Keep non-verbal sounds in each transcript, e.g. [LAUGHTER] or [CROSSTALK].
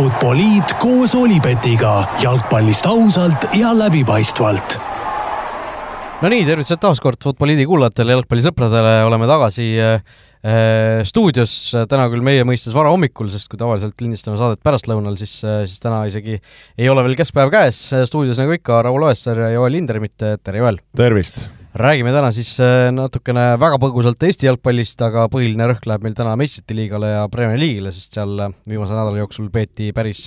Futboliit koos Olipetiga jalgpallist ausalt ja läbipaistvalt. Nonii, tervitused taas kord Futboliidi kuulajatele, jalgpallisõpradele, oleme tagasi äh, stuudios täna küll meie mõistes varahommikul, sest kui tavaliselt lindistame saadet pärastlõunal, siis, siis täna isegi ei ole veel keskpäev käes. stuudios nagu ikka Raul Oessar ja Joel Lindermitt, tere Joel! tervist! Räägime täna siis natukene väga põgusalt Eesti jalgpallist, aga põhiline rõhk läheb meil täna meistrite liigale ja Premier League'ile, sest seal viimase nädala jooksul peeti päris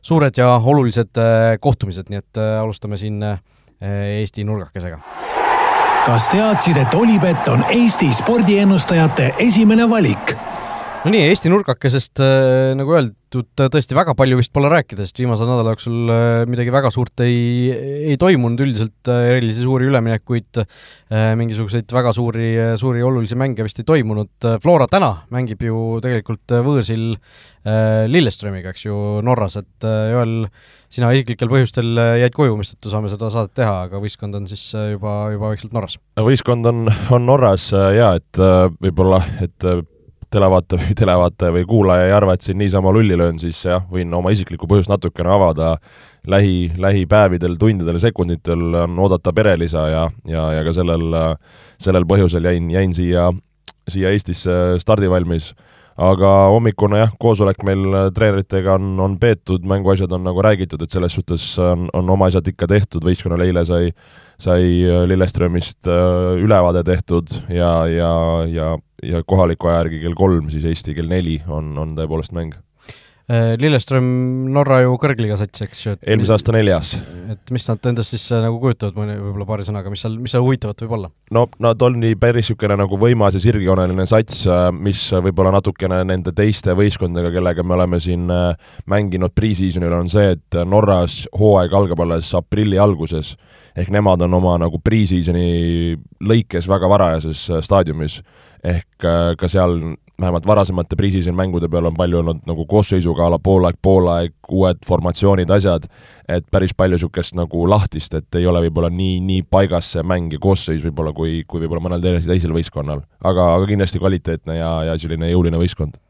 suured ja olulised kohtumised, nii et alustame siin Eesti nurgakesega. kas teadsid, et Olipet on Eesti spordiennustajate esimene valik? No nii, Eesti nurgakesest nagu öeldud, tõesti väga palju vist pole rääkida, sest viimase nädala jooksul midagi väga suurt ei, ei toimunud, üldiselt erilisi suuri üleminekuid, mingisuguseid väga suuri, suuri olulisi mänge vist ei toimunud. Flora täna mängib ju tegelikult võõrsil Lilleströmiga, eks ju, Norras, et Joel, sina isiklikel põhjustel jäid koju, mistõttu saame seda saadet teha, aga võistkond on siis juba, juba vaikselt Norras. võistkond on, on Norras jaa, et võib-olla, et televaataja või [LAUGHS] televaataja või kuulaja ei arva, et siin niisama lulli löön, siis jah, võin oma isiklikku põhjust natukene avada. lähi, lähipäevil, tundidel sekunditel on oodata perelisa ja, ja, ja ka sellel, sellel põhjusel jäin, jäin siia, siia Eestisse stardivalmis. aga hommikune jah, koosolek meil treeneritega on, on peetud, mänguasjad on nagu räägitud, et selles suhtes on, on oma asjad ikka tehtud, võistkonnal eile sai sai Lilleströmist ülevaade tehtud ja, ja, ja ja kohaliku aja järgi kell kolm, siis Eesti kell neli on, on tõepoolest mäng. Lilleström, Norra ju kõrgliiga sats, eks ju. eelmise aasta neljas. et mis nad endast siis nagu kujutavad, mõne võib-olla paari sõnaga, mis seal, mis seal huvitavat võib olla? no nad on nii päris niisugune nagu võimas ja sirgjooneline sats, mis võib-olla natukene nende teiste võistkondadega, kellega me oleme siin mänginud pre-seasonil, on see, et Norras hooaeg algab alles aprilli alguses ehk nemad on oma nagu pre-seasoni lõikes väga varajases staadiumis ehk ka seal vähemalt varasemate pre-season mängude peal on palju olnud nagu koosseisuga a la poolaeg, poolaeg, uued formatsioonid, asjad, et päris palju niisugust nagu lahtist, et ei ole võib-olla nii, nii paigas see mäng ja koosseis võib-olla, kui, kui võib-olla mõnel teisel võistkonnal. aga, aga kindlasti kvaliteetne ja, ja selline jõuline võistkond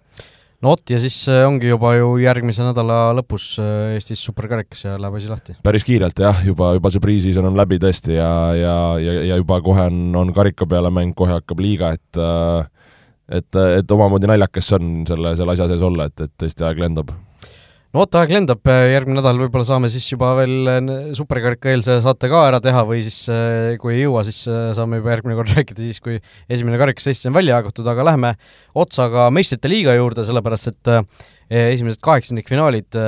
no vot, ja siis ongi juba ju järgmise nädala lõpus Eestis superkarikas ja läheb asi lahti. päris kiirelt jah, juba, juba see pre-season on läbi tõesti ja, ja, ja, ja juba kohe on, on karika peale mäng, kohe hakkab liiga, et et, et omamoodi naljakas see on selle, selle asja sees olla, et, et tõesti aeg lendab. No vot, aeg lendab, järgmine nädal võib-olla saame siis juba veel superkarika eelse saate ka ära teha või siis kui ei jõua, siis saame juba järgmine kord [LAUGHS] rääkida siis, kui esimene karikas Eestis on välja jagatud, aga lähme otsaga meistrite liiga juurde, sellepärast et esimesed kaheksandikfinaalid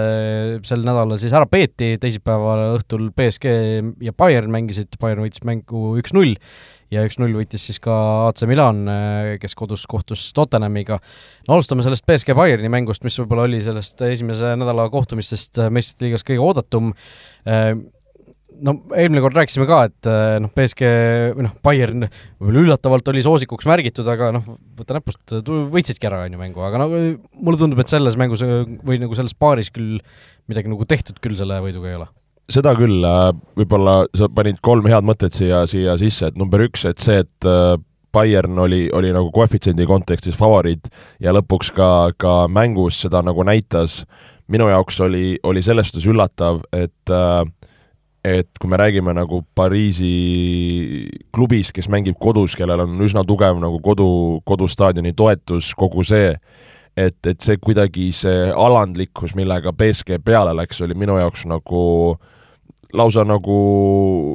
sel nädalal siis ära peeti, teisipäeva õhtul BSG ja Bayern mängisid, Bayern võitis mängu üks-null ja üks-null võitis siis ka AC Milan, kes kodus kohtus Tottenhamiga. no alustame sellest BSG Bayerni mängust, mis võib-olla oli sellest esimese nädala kohtumistest meistrite liigas kõige oodatum. no eelmine kord rääkisime ka, et noh, BSG või noh, Bayern võib-olla üllatavalt oli soosikuks märgitud, aga noh, võta näpust, võitsidki ära, on ju, mängu, aga no mulle tundub, et selles mängus või nagu selles paaris küll midagi nagu tehtud küll selle võiduga ei ole seda küll, võib-olla sa panid kolm head mõtet siia, siia sisse, et number üks, et see, et Bayern oli, oli nagu koefitsiendi kontekstis favoriit ja lõpuks ka, ka mängus seda nagu näitas, minu jaoks oli, oli selles suhtes üllatav, et et kui me räägime nagu Pariisi klubist, kes mängib kodus, kellel on üsna tugev nagu kodu, kodustaadioni toetus, kogu see, et, et see kuidagi, see alandlikkus, millega BSG peale läks, oli minu jaoks nagu äh, lausa nagu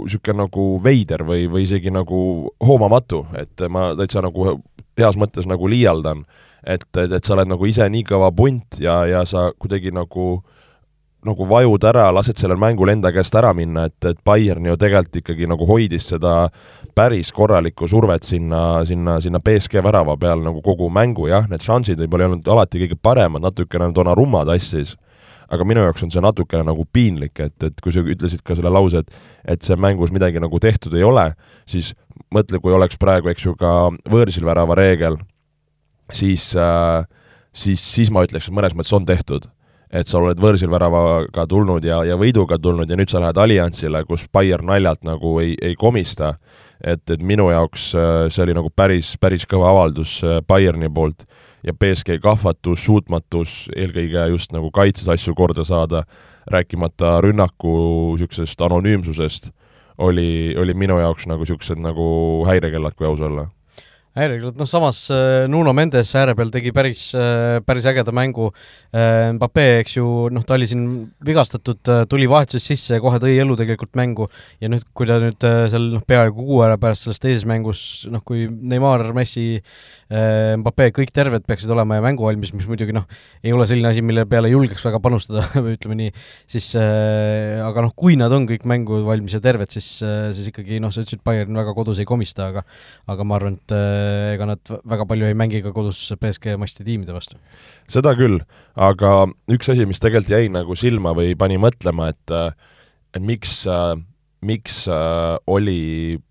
niisugune nagu veider või, või isegi nagu hoomamatu, et ma täitsa nagu heas mõttes nagu liialdan. et, et, et sa oled nagu ise nii kõva punt ja, ja sa kuidagi nagu nagu vajud ära, lased sellel mängul enda käest ära minna, et, et Bayern ju tegelikult ikkagi nagu hoidis seda päris korralikku survet sinna, sinna, sinna BSG värava peal nagu kogu mängu, jah, need šansid võib-olla ei olnud alati kõige paremad, natukene Donnarumma tassis aga minu jaoks on see natukene nagu piinlik, et, et kui sa ütlesid ka selle lause, et et see mängus midagi nagu tehtud ei ole, siis mõtle, kui oleks praegu, eks ju, ka võõrsil värava reegel, siis äh,, siis, siis ma ütleks, et mõnes mõttes on tehtud. et sa oled võõrsil väravaga tulnud ja, ja võiduga tulnud ja nüüd sa lähed Alliansile, kus Bayern naljalt nagu ei, ei komista, et, et minu jaoks äh, see oli nagu päris, päris kõva avaldus äh, Bayerni poolt. Ja BSG kahvatus, suutmatus eelkõige just nagu kaitses asju korda saada, rääkimata rünnaku niisugusest anonüümsusest, oli, oli minu jaoks nagu niisugused nagu häirekellad, kui aus olla häirinud, noh samas äh, Nuno Mendes ääre peal tegi päris, äh, päris ägeda mängu. Äh, Mbappe, eks ju, noh, ta oli siin vigastatud, tuli vahetuses sisse ja kohe tõi elu tegelikult mängu ja nüüd, kui ta nüüd seal noh, peaaegu kuu aja pärast selles teises mängus, noh, kui Neimar, Messi, Mbappe, kõik terved peaksid olema ja mänguvalmis, mis muidugi noh, ei ole selline asi, mille peale julgeks väga panustada [LAUGHS] ütleme nii, siis aga noh, kui nad on kõik mängu valmis ja terved, siis, siis ikkagi noh, sa ütlesid, Bayern väga kodus ei komista, aga aga ma arvan, et ega nad väga palju ei mängi ka kodus BSG masti tiimide vastu. seda küll, aga üks asi, mis tegelikult jäi nagu silma või pani mõtlema, et et miks, miks oli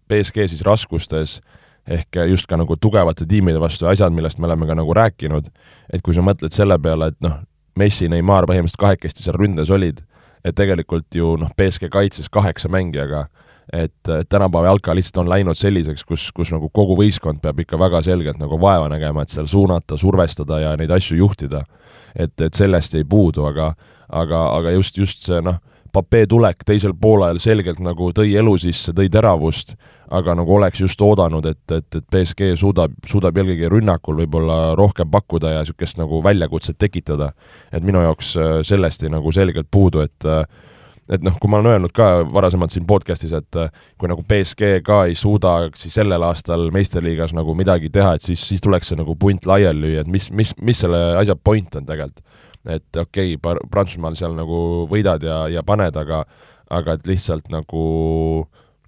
BSG siis raskustes ehk just ka nagu tugevate tiimide vastu asjad, millest me oleme ka nagu rääkinud, et kui sa mõtled selle peale, et noh, Messi, Neimar põhimõtteliselt kahekesti seal ründes olid, et tegelikult ju noh, BSG kaitses kaheksa mängijaga et tänapäeva jalka lihtsalt on läinud selliseks, kus, kus nagu kogu võistkond peab ikka väga selgelt nagu vaeva nägema, et seal suunata, survestada ja neid asju juhtida. et, et sellest ei puudu, aga aga, aga just, just see noh, Pape tulek teisel poolajal selgelt nagu tõi elu sisse, tõi teravust, aga nagu oleks just oodanud, et, et, et BSG suudab, suudab eelkõige rünnakul võib-olla rohkem pakkuda ja niisugust nagu väljakutset tekitada. et minu jaoks äh, sellest jäi nagu selgelt puudu, et äh, et noh, kui ma olen öelnud ka varasemalt siin podcast'is, et äh, kui nagu BSG ka ei suuda siis sellel aastal meistriliigas nagu midagi teha, et siis, siis tuleks see nagu punt laiali lüüa, et mis, mis, mis selle asja point on tegelikult. Et okei okay,, Prantsusmaal seal nagu võidad ja, ja paned, aga aga et lihtsalt nagu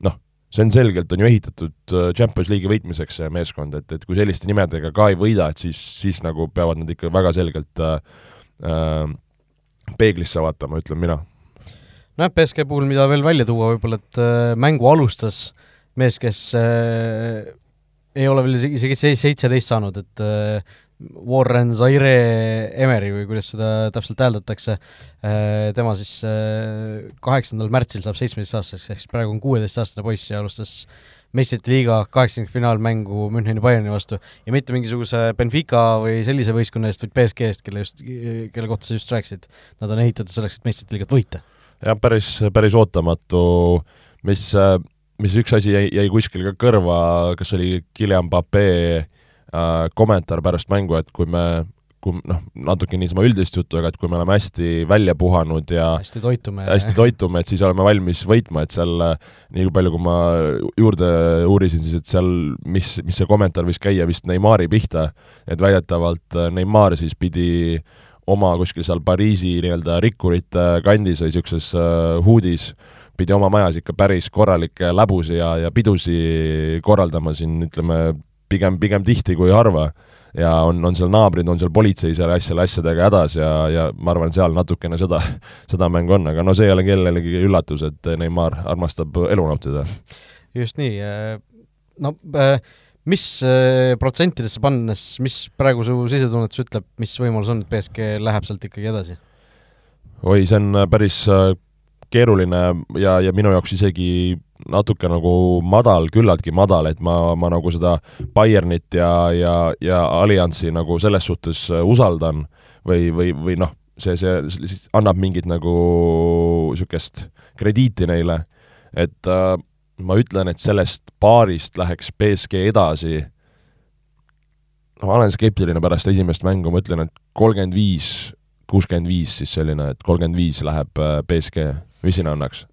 noh, see on selgelt, on ju ehitatud äh, Champions League'i võitmiseks see meeskond, et, et kui selliste nimedega ka ei võida, et siis, siis nagu peavad nad ikka väga selgelt äh, äh, peeglisse vaatama, ütlen mina. Nojah, BSG puhul, mida veel välja tuua võib-olla, et äh, mängu alustas mees, kes äh, ei ole veel isegi seitseteist saanud, et äh, Warren Zaire Emery või kuidas seda täpselt hääldatakse äh,, tema siis äh, kaheksandal märtsil saab seitsmeteistaastaseks, ehk siis praegu on kuueteistaastane poiss ja alustas meistrite liiga kaheksakümnendat finaalmängu Müncheni Bayerni vastu ja mitte mingisuguse Benfica või sellise võistkonna eest, vaid BSG eest, kelle just, kelle kohta sa just rääkisid. Nad on ehitatud selleks, et meistrite liigat võita jah, päris, päris ootamatu, mis, mis üks asi jäi, jäi kuskil ka kõrva, kas oli Guillem Pape äh, kommentaar pärast mängu, et kui me kui noh, natuke niisama üldist juttu, aga et kui me oleme hästi välja puhanud ja hästi toitume, hästi toitume, et siis oleme valmis võitma, et seal nii palju, kui ma juurde uurisin, siis et seal, mis, mis see kommentaar võis käia vist Neimari pihta, et väidetavalt Neimar siis pidi äh, oma kuskil seal Pariisi nii-öelda rikkurite kandis või niisuguses huudis pidi oma majas ikka päris korralikke läbusi ja, ja pidusi korraldama siin, ütleme, pigem, pigem tihti kui harva. ja on, on seal naabrid, on seal politsei seal asjale asjadega hädas ja, ja ma arvan, seal natukene seda, seda mängu on, aga no see ei ole kellelegi üllatus, et Neimar armastab elu nautida. just nii, no äh, mis äh, protsentidesse pannes, mis praegu su sisetunnetus ütleb, mis võimalus on, et BSG läheb sealt ikkagi edasi? oi, see on päris keeruline ja, ja minu jaoks isegi natuke nagu madal, küllaltki madal, et ma, ma nagu seda Bayernit ja, ja, ja Alliansi nagu selles suhtes usaldan või, või, või noh, see, see, annab mingit nagu niisugust krediiti neile, et äh, ma ütlen, et sellest paarist läheks BSG edasi, ma olen skeptiline pärast esimest mängu, ma ütlen, et kolmkümmend viis, kuuskümmend viis siis selline, et kolmkümmend viis läheb äh, BSG, mis sina annaks?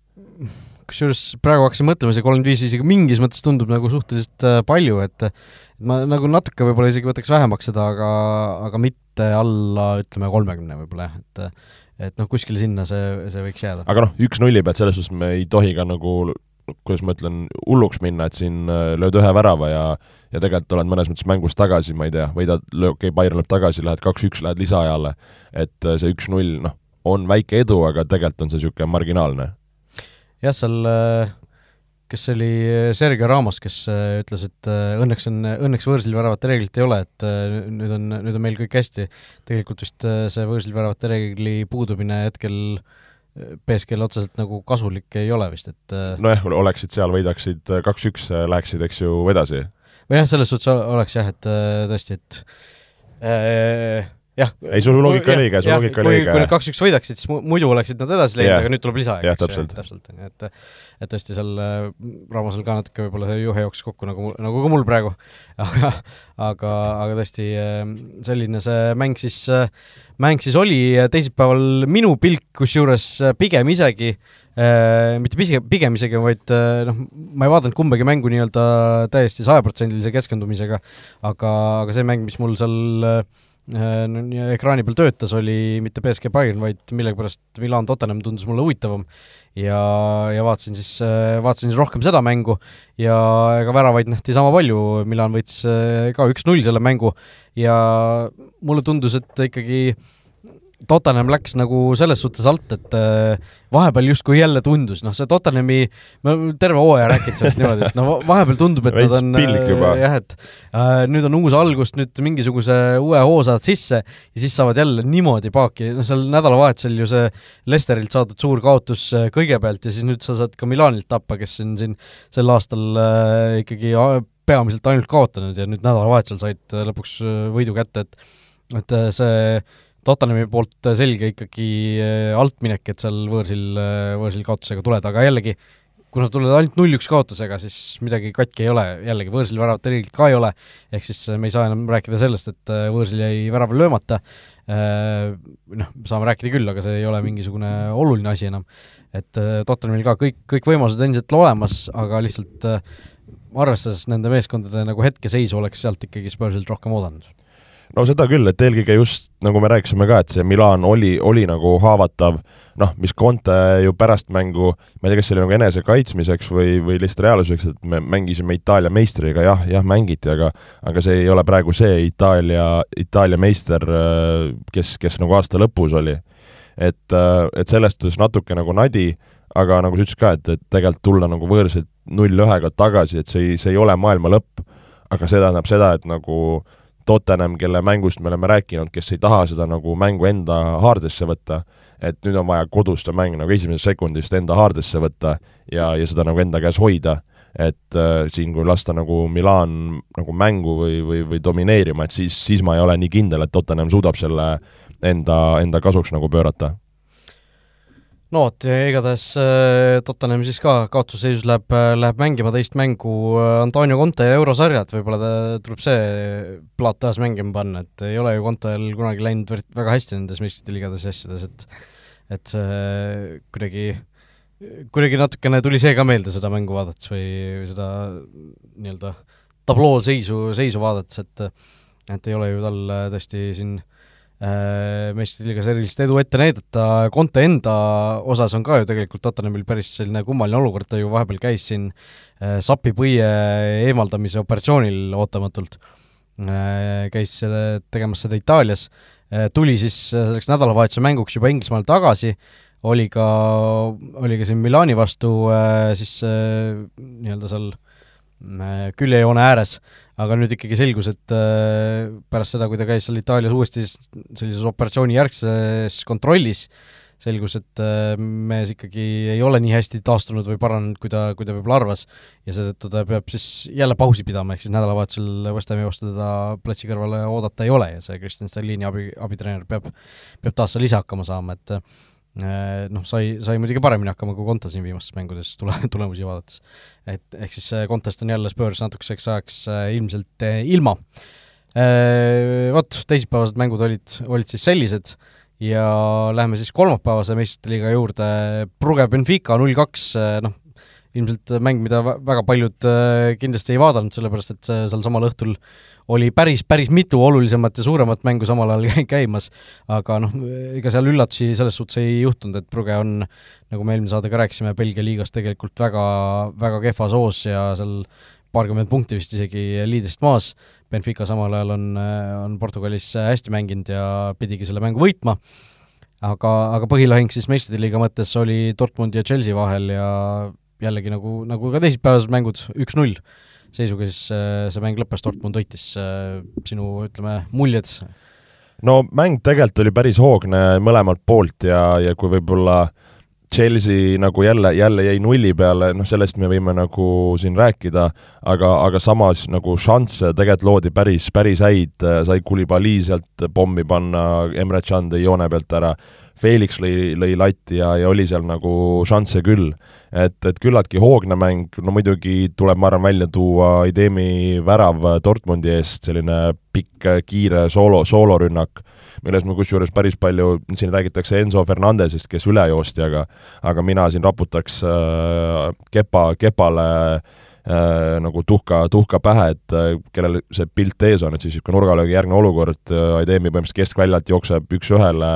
Kusjuures praegu hakkasin mõtlema, see kolmkümmend viis isegi mingis mõttes tundub nagu suhteliselt äh, palju, et ma nagu natuke võib-olla isegi võtaks vähemaks seda, aga, aga mitte alla, ütleme, kolmekümne võib-olla jah, et et noh, kuskile sinna see, see võiks jääda. aga noh, üks nulli pealt selles suhtes me ei tohi ka nagu kuidas ma ütlen, hulluks minna, et siin äh, lööd ühe värava ja ja tegelikult oled mõnes mõttes mängus tagasi, ma ei tea, võidad, okei okay,, Bayern lööb tagasi, lähed kaks-üks, lähed lisaajale, et äh, see üks-null, noh, on väike edu, aga tegelikult on see niisugune marginaalne. Jah, seal äh, kes oli Sergei Ramos, kes ütles, et õnneks on, õnneks võõrsilväravate reeglit ei ole, et nüüd on, nüüd on meil kõik hästi. tegelikult vist see võõrsilväravate reegli puudumine hetkel äh, BSG-l otseselt nagu kasulik ei ole vist, et äh, nojah, oleksid seal, võidaksid äh, kaks-üks, äh, läheksid, eks ju, edasi. või jah, selles suhtes oleks jah, et tõesti, et jah. ei, su loogika oli õige, su loogika oli õige. kui nad kaks-üks võidaksid, siis muidu oleksid nad edasi läinud aga nüüd tuleb lisaaeg. jah, täpselt. täpselt, et et tõesti seal äh, Ramosel ka natuke võib-olla see juhe jooksis kokku nagu, nagu ka mul praegu, [LAUGHS] aga aga, aga tõesti äh, selline see mäng siis, äh, mäng siis oli teisipäeval minu pilk, kusjuures pigem isegi äh, mitte pigem, pigem isegi, vaid noh, ma ei vaadanud kumbagi mängu nii-öelda täiesti sajaprotsendilise keskendumisega, aga, aga see mäng, mis mul seal äh, ekraani peal töötas, oli mitte BSG Bayern, vaid millegipärast Milan Tottenham tundus mulle huvitavam. Ja, ja vaatasin siis, vaatasin siis rohkem seda mängu ja ega väravaid nähti sama palju, Milan võitis ka üks-null selle mängu ja mulle tundus, et ikkagi äh, Tottenham läks nagu selles suhtes alt, et äh, vahepeal justkui jälle tundus, noh, see Tottenhami, me terve hooaja rääkinud sellest niimoodi, et no vahepeal tundub, et nad on äh, jah, et äh, nüüd on uus algus, nüüd mingisuguse uue hoo saad sisse ja siis saavad jälle niimoodi paaki, noh, seal nädalavahetusel ju see Lesterilt saadud suur kaotus äh, kõigepealt ja siis nüüd sa saad ka Milanilt tappa, kes on siin sel aastal äh, ikkagi peamiselt ainult kaotanud ja nüüd nädalavahetusel said lõpuks võidu kätte, et et see Tottenhami poolt selge ikkagi äh, altminek, et seal võõrsil, äh, võõrsil kaotusega tuled, aga jällegi, kuna sa tuled ainult null-üks kaotusega, siis midagi katki ei ole, jällegi võõrsil väravat tegelikult ka ei ole, ehk siis me ei saa enam rääkida sellest, et äh, võõrsil jäi väraval löömata, noh, saame rääkida küll, aga see ei ole mingisugune oluline asi enam. et Tottenhamil ka kõik, kõik võimalused endiselt olemas, aga lihtsalt arvestades nende meeskondade nagu hetkeseisu, oleks sealt ikkagi Spursilt rohkem oodanud no seda küll, et eelkõige just nagu me rääkisime ka, et see Milan oli, oli nagu haavatav, noh, mis Conte ju pärast mängu, ma ei tea, kas see oli nagu enesekaitsmiseks või, või lihtsalt reaalsuseks, et me mängisime Itaalia meistriga, jah, jah, mängiti, aga aga see ei ole praegu see Itaalia, Itaalia meister, kes, kes nagu aasta lõpus oli. et, et selles suhtes natuke nagu nadi, aga nagu sa ütlesid ka, et, et tegelikult tulla nagu võõrsilt null-ühega tagasi, et see ei, see ei ole maailma lõpp, aga see tähendab seda, et nagu äh, Tottenham, kelle mängust me oleme rääkinud, kes ei taha seda nagu mängu enda haardesse võtta, et nüüd on vaja kodus seda mängu nagu esimesest sekundist enda haardesse võtta ja, ja seda nagu enda käes hoida, et äh, siin, kui lasta nagu Milan nagu mängu või, või, või domineerima, et siis, siis ma ei ole nii kindel, et Tottenham suudab selle enda, enda kasuks nagu pöörata no vot, igatahes äh, Tottenham siis ka kaotusseisus läheb, äh, läheb mängima teist mängu äh, Antonio Conte eurosarjad, võib-olla ta tuleb see plaat taas mängima panna, et ei ole ju Contel kunagi läinud väga hästi nendes meistrite ligades ja asjades, et et see kuidagi, kuidagi natukene tuli see ka meelde seda mängu vaadates või, või seda nii-öelda tabloo seisu, seisu vaadates, et et ei ole ju tal tõesti siin äh, Äh, meistrite liigas erilist edu ette näidata, Conte enda osas on ka ju tegelikult Tottenhamil päris selline kummaline olukord, ta ju vahepeal käis siin äh, sapipõie eemaldamise operatsioonil ootamatult, äh, käis tegemas seda Itaalias, tuli siis selleks nädalavahetuse mänguks juba Inglismaale tagasi, oli ka, oli ka siin Milani vastu siis nii-öelda seal küljejoone ääres aga nüüd ikkagi selgus, et äh, pärast seda, kui ta käis seal Itaalias uuesti sellises operatsiooni järgses kontrollis, selgus, et äh, mees ikkagi ei ole nii hästi taastunud või paranenud, kui ta, kui ta võib-olla arvas, ja seetõttu ta peab siis jälle pausi pidama, ehk siis nädalavahetusel West Hami vastu teda platsi kõrvale oodata ei ole. Ja see Kristjan Stalini abi, abitreener peab, peab taas seal ise hakkama saama, et Äh, noh, sai, sai muidugi paremini hakkama kui Konto siin viimastes mängudes tule, [LAUGHS] tulemusi vaadates. et ehk siis Kontost on jälle Spurs natukeseks ajaks äh, ilmselt äh, ilma. Vot, teisipäevased mängud olid, olid siis sellised ja läheme siis kolmapäevase meistriliiga juurde, Brugge Benfica null kaks, noh, ilmselt mäng, mida väga paljud kindlasti ei vaadanud, sellepärast et seal samal õhtul äh, oli päris, päris mitu olulisemat ja suuremat mängu samal ajal [LAUGHS] käimas, aga noh, ega seal üllatusi selles suhtes ei juhtunud, et Brügge on, nagu me eelmine saade ka rääkisime, Belgia liigas tegelikult väga, väga kehvas hoos ja seal paarkümmend punkti vist isegi liidrist maas, Benfica samal ajal on, on Portugalis hästi mänginud ja pidigi selle mängu võitma, aga, aga põhilahing siis meistrite liiga mõttes oli Dortmundi ja Chelsea vahel ja jällegi nagu, nagu ka teisipäevased mängud, üks-null seisuga siis äh, see mäng lõppes, Dortmund võitis, äh, sinu, ütleme, muljed? no mäng tegelikult oli päris hoogne mõlemalt poolt ja, ja kui võib-olla Chelsea nagu jälle, jälle jäi nulli peale, noh sellest me võime nagu siin rääkida, aga, aga samas nagu šansse tegelikult loodi päris, päris häid, sai Kulibali sealt pommi panna, Emre Can tõi joone pealt ära, Felix lõi, lõi latti ja, ja oli seal nagu šansse küll. et, et küllaltki hoogne mäng, no muidugi tuleb, ma arvan, välja tuua Idemi värav Dortmundi eest, selline pikk kiire soolo, soolorünnak milles ma kusjuures päris palju, siin räägitakse Enzo Fernandesest, kes üle joosti, aga aga mina siin raputaks äh, Kepa, Kepale äh, nagu tuhka, tuhka pähe, et äh, kellel see pilt ees on, et siis niisugune nurgalöögi järgne olukord äh,, Aidemi põhimõtteliselt keskväljalt jookseb üks-ühele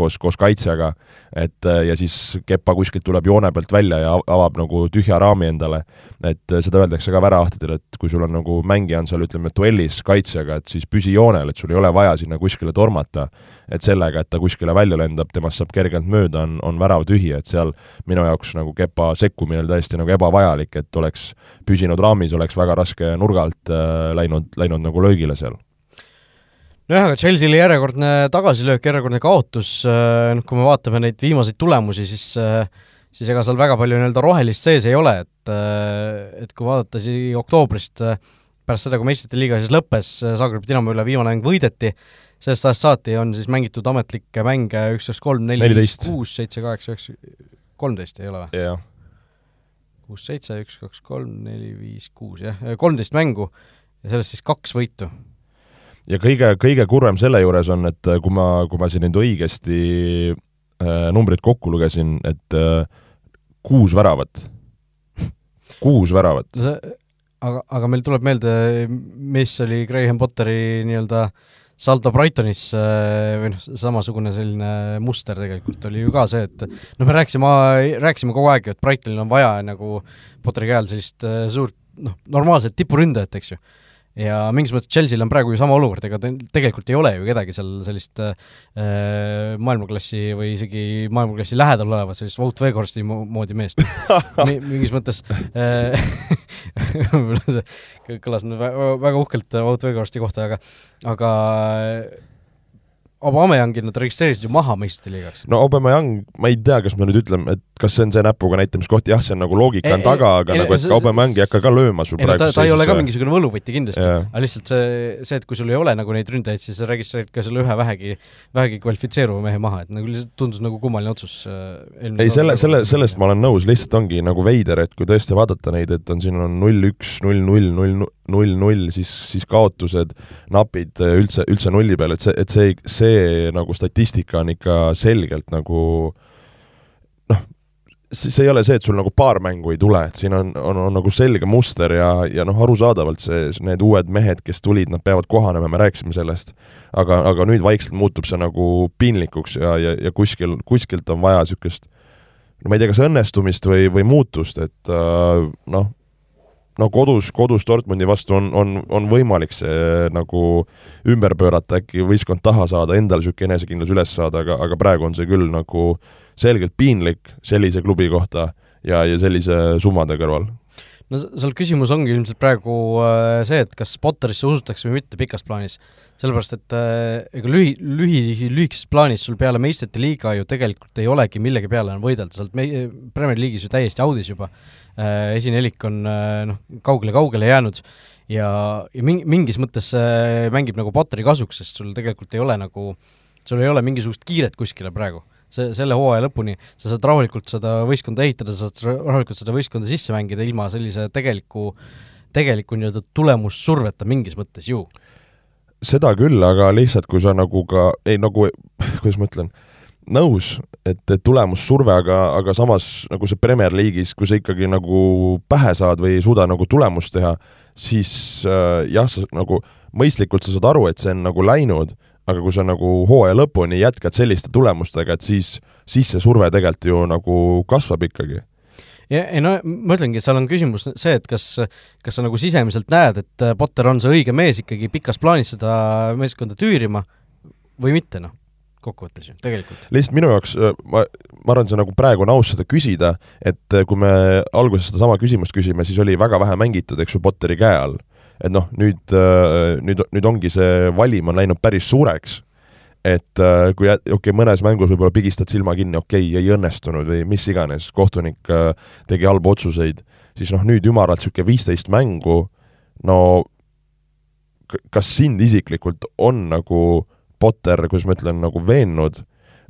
koos, koos kaitsjaga, et äh, ja siis Kepa kuskilt tuleb joone pealt välja ja avab nagu tühja raami endale. et äh, seda öeldakse ka väravahtidele, et kui sul on nagu mängija on seal ütleme duellis kaitsjaga, et siis püsi joonel, et sul ei ole vaja sinna kuskile tormata. et sellega, et ta kuskile välja lendab, temast saab kergelt mööda, on, on värav tühi, et seal minu jaoks nagu Kepa sekkumine oli täiesti nagu ebavajalik, et oleks püsinud raamis, oleks väga raske nurga alt äh, läinud, läinud nagu löögile seal nojah, aga Chelsea'l järjekordne tagasilöök, järjekordne kaotus, äh, noh kui me vaatame neid viimaseid tulemusi, siis äh, siis ega seal väga palju nii-öelda rohelist sees ei ole, et äh, et kui vaadata siis oktoobrist, pärast seda, kui meistrite liiga siis lõppes, Zagreb Dinamo üle viimane mäng võideti, sellest ajast saati on siis mängitud ametlikke mänge üks, kaks, kolm, neli, viis, kuus, seitse, kaheksa, üheksa, kolmteist ei ole või? jah. kuus, seitse, üks, kaks, kolm, neli, viis, kuus, jah, kolmteist mängu ja sellest siis kaks võitu ja kõige, kõige kurvem selle juures on, et äh, kui ma, kui ma siin nüüd õigesti äh, numbrid kokku lugesin, et äh, kuus väravat kuus väravat. aga, aga meil tuleb meelde, mis oli Graham Potteri nii-öelda saldo Brightonis äh, või noh, samasugune selline muster tegelikult oli ju ka see, et noh, me rääkisime, rääkisime kogu aeg et Brightonil on vaja nagu Potteri käe all sellist suurt noh, normaalset tipuründajat, eks ju ja mingis mõttes Chelsea'l on praegu ju sama olukord, ega tegelikult ei ole ju kedagi seal sellist äh, maailmaklassi või isegi maailmaklassi lähedal olevat sellist Wout Weghorsti moodi meest [LAUGHS] Mi. mingis mõttes äh, [LAUGHS] võib-olla see kõlas nüüd väga, väga uhkelt Wout Weghorsti kohta, aga aga Aubameyangil nad registreerisid ju maha meistrite liigaks. no Aubameyang, ma ei tea, kas me nüüd ütleme, et kas see on see näpuga näitamiskoht, jah, see on nagu loogika on taga, aga ei, nagu et Aubameyang ei hakka ka lööma sul praegu ta, ta ei ole ka mingisugune võluvõti kindlasti, aga lihtsalt see, see, et kui sul ei ole nagu neid ründajaid, siis sa registreerid ka selle ühe vähegi, vähegi kvalifitseeruva mehe maha, et nagu lihtsalt tundus nagu kummaline otsus äh, ei, selle, selle, sellest ma olen nõus, lihtsalt ongi nagu veider, et kui tõesti vaadata neid, et on, siin on null, üks, null, null, null, null, null, siis, siis kaotused napid üldse, üldse nulli peal, et see, et see, see nagu statistika on ikka selgelt nagu noh, see ei ole see, et sul nagu paar mängu ei tule, et siin on, on, on nagu selge muster ja, ja noh, arusaadavalt see, need uued mehed, kes tulid, nad peavad kohanema, me rääkisime sellest, aga, aga nüüd vaikselt muutub see nagu piinlikuks ja, ja, ja kuskil, kuskilt on vaja niisugust no ma ei tea, kas õnnestumist või, või muutust, et äh, noh, no kodus, kodus Dortmundi vastu on, on, on võimalik see nagu ümber pöörata, äkki võistkond taha saada, endal niisugune enesekindlus üles saada, aga, aga praegu on see küll nagu selgelt piinlik sellise klubi kohta ja, ja sellise summade kõrval. No seal küsimus ongi ilmselt praegu äh, see, et kas Potterisse usutakse või mitte pikas plaanis. sellepärast, et äh, ega lühi, lühi, lühikeses plaanis sul peale meistrite liiga ju tegelikult ei olegi millegi peale on võidelda, sa oled me-, Premier League'is ju täiesti audis juba esinelik on äh, noh, kaugele-kaugele jäänud ja, ja mingi, mingis mõttes see mängib nagu Potteri kasuks, sest sul tegelikult ei ole nagu, sul ei ole mingisugust kiiret kuskile praegu. see, selle hooaja lõpuni sa saad rahulikult seda võistkonda ehitada, sa saad rahulikult seda võistkonda sisse mängida ilma sellise tegeliku, tegeliku nii-öelda tulemussurveta mingis mõttes ju. seda küll, aga lihtsalt kui sa nagu ka, ei nagu, kuidas ma ütlen nõus, et, et tulemussurve, aga, aga samas nagu see Premier League'is, kui sa ikkagi nagu pähe saad või ei suuda nagu tulemust teha, siis äh, jah, sa nagu mõistlikult sa saad aru, et see on nagu läinud, aga kui sa nagu hooaja lõpuni jätkad selliste tulemustega, et siis, siis see surve tegelikult ju nagu kasvab ikkagi. Ja ei no ma ütlengi, et seal on küsimus see, et kas, kas sa nagu sisemiselt näed, et Potter on see õige mees ikkagi pikas plaanis seda meeskonda tüürima või mitte, noh kokkuvõttes ju, tegelikult. lihtsalt minu jaoks, äh, ma, ma arvan, see nagu praegu on aus seda küsida, et äh, kui me alguses sedasama küsimust küsime, siis oli väga vähe mängitud, eks ju, Potteri käe all. et noh, nüüd, äh, nüüd, nüüd ongi see valim on läinud päris suureks. et äh, kui okei okay,, mõnes mängus võib-olla pigistad silma kinni, okei okay,, ei õnnestunud või mis iganes, kohtunik äh, tegi halbu otsuseid, siis noh, nüüd ümaralt niisugune viisteist mängu, no kas sind isiklikult on nagu Potter, kuidas ma ütlen, nagu veennud,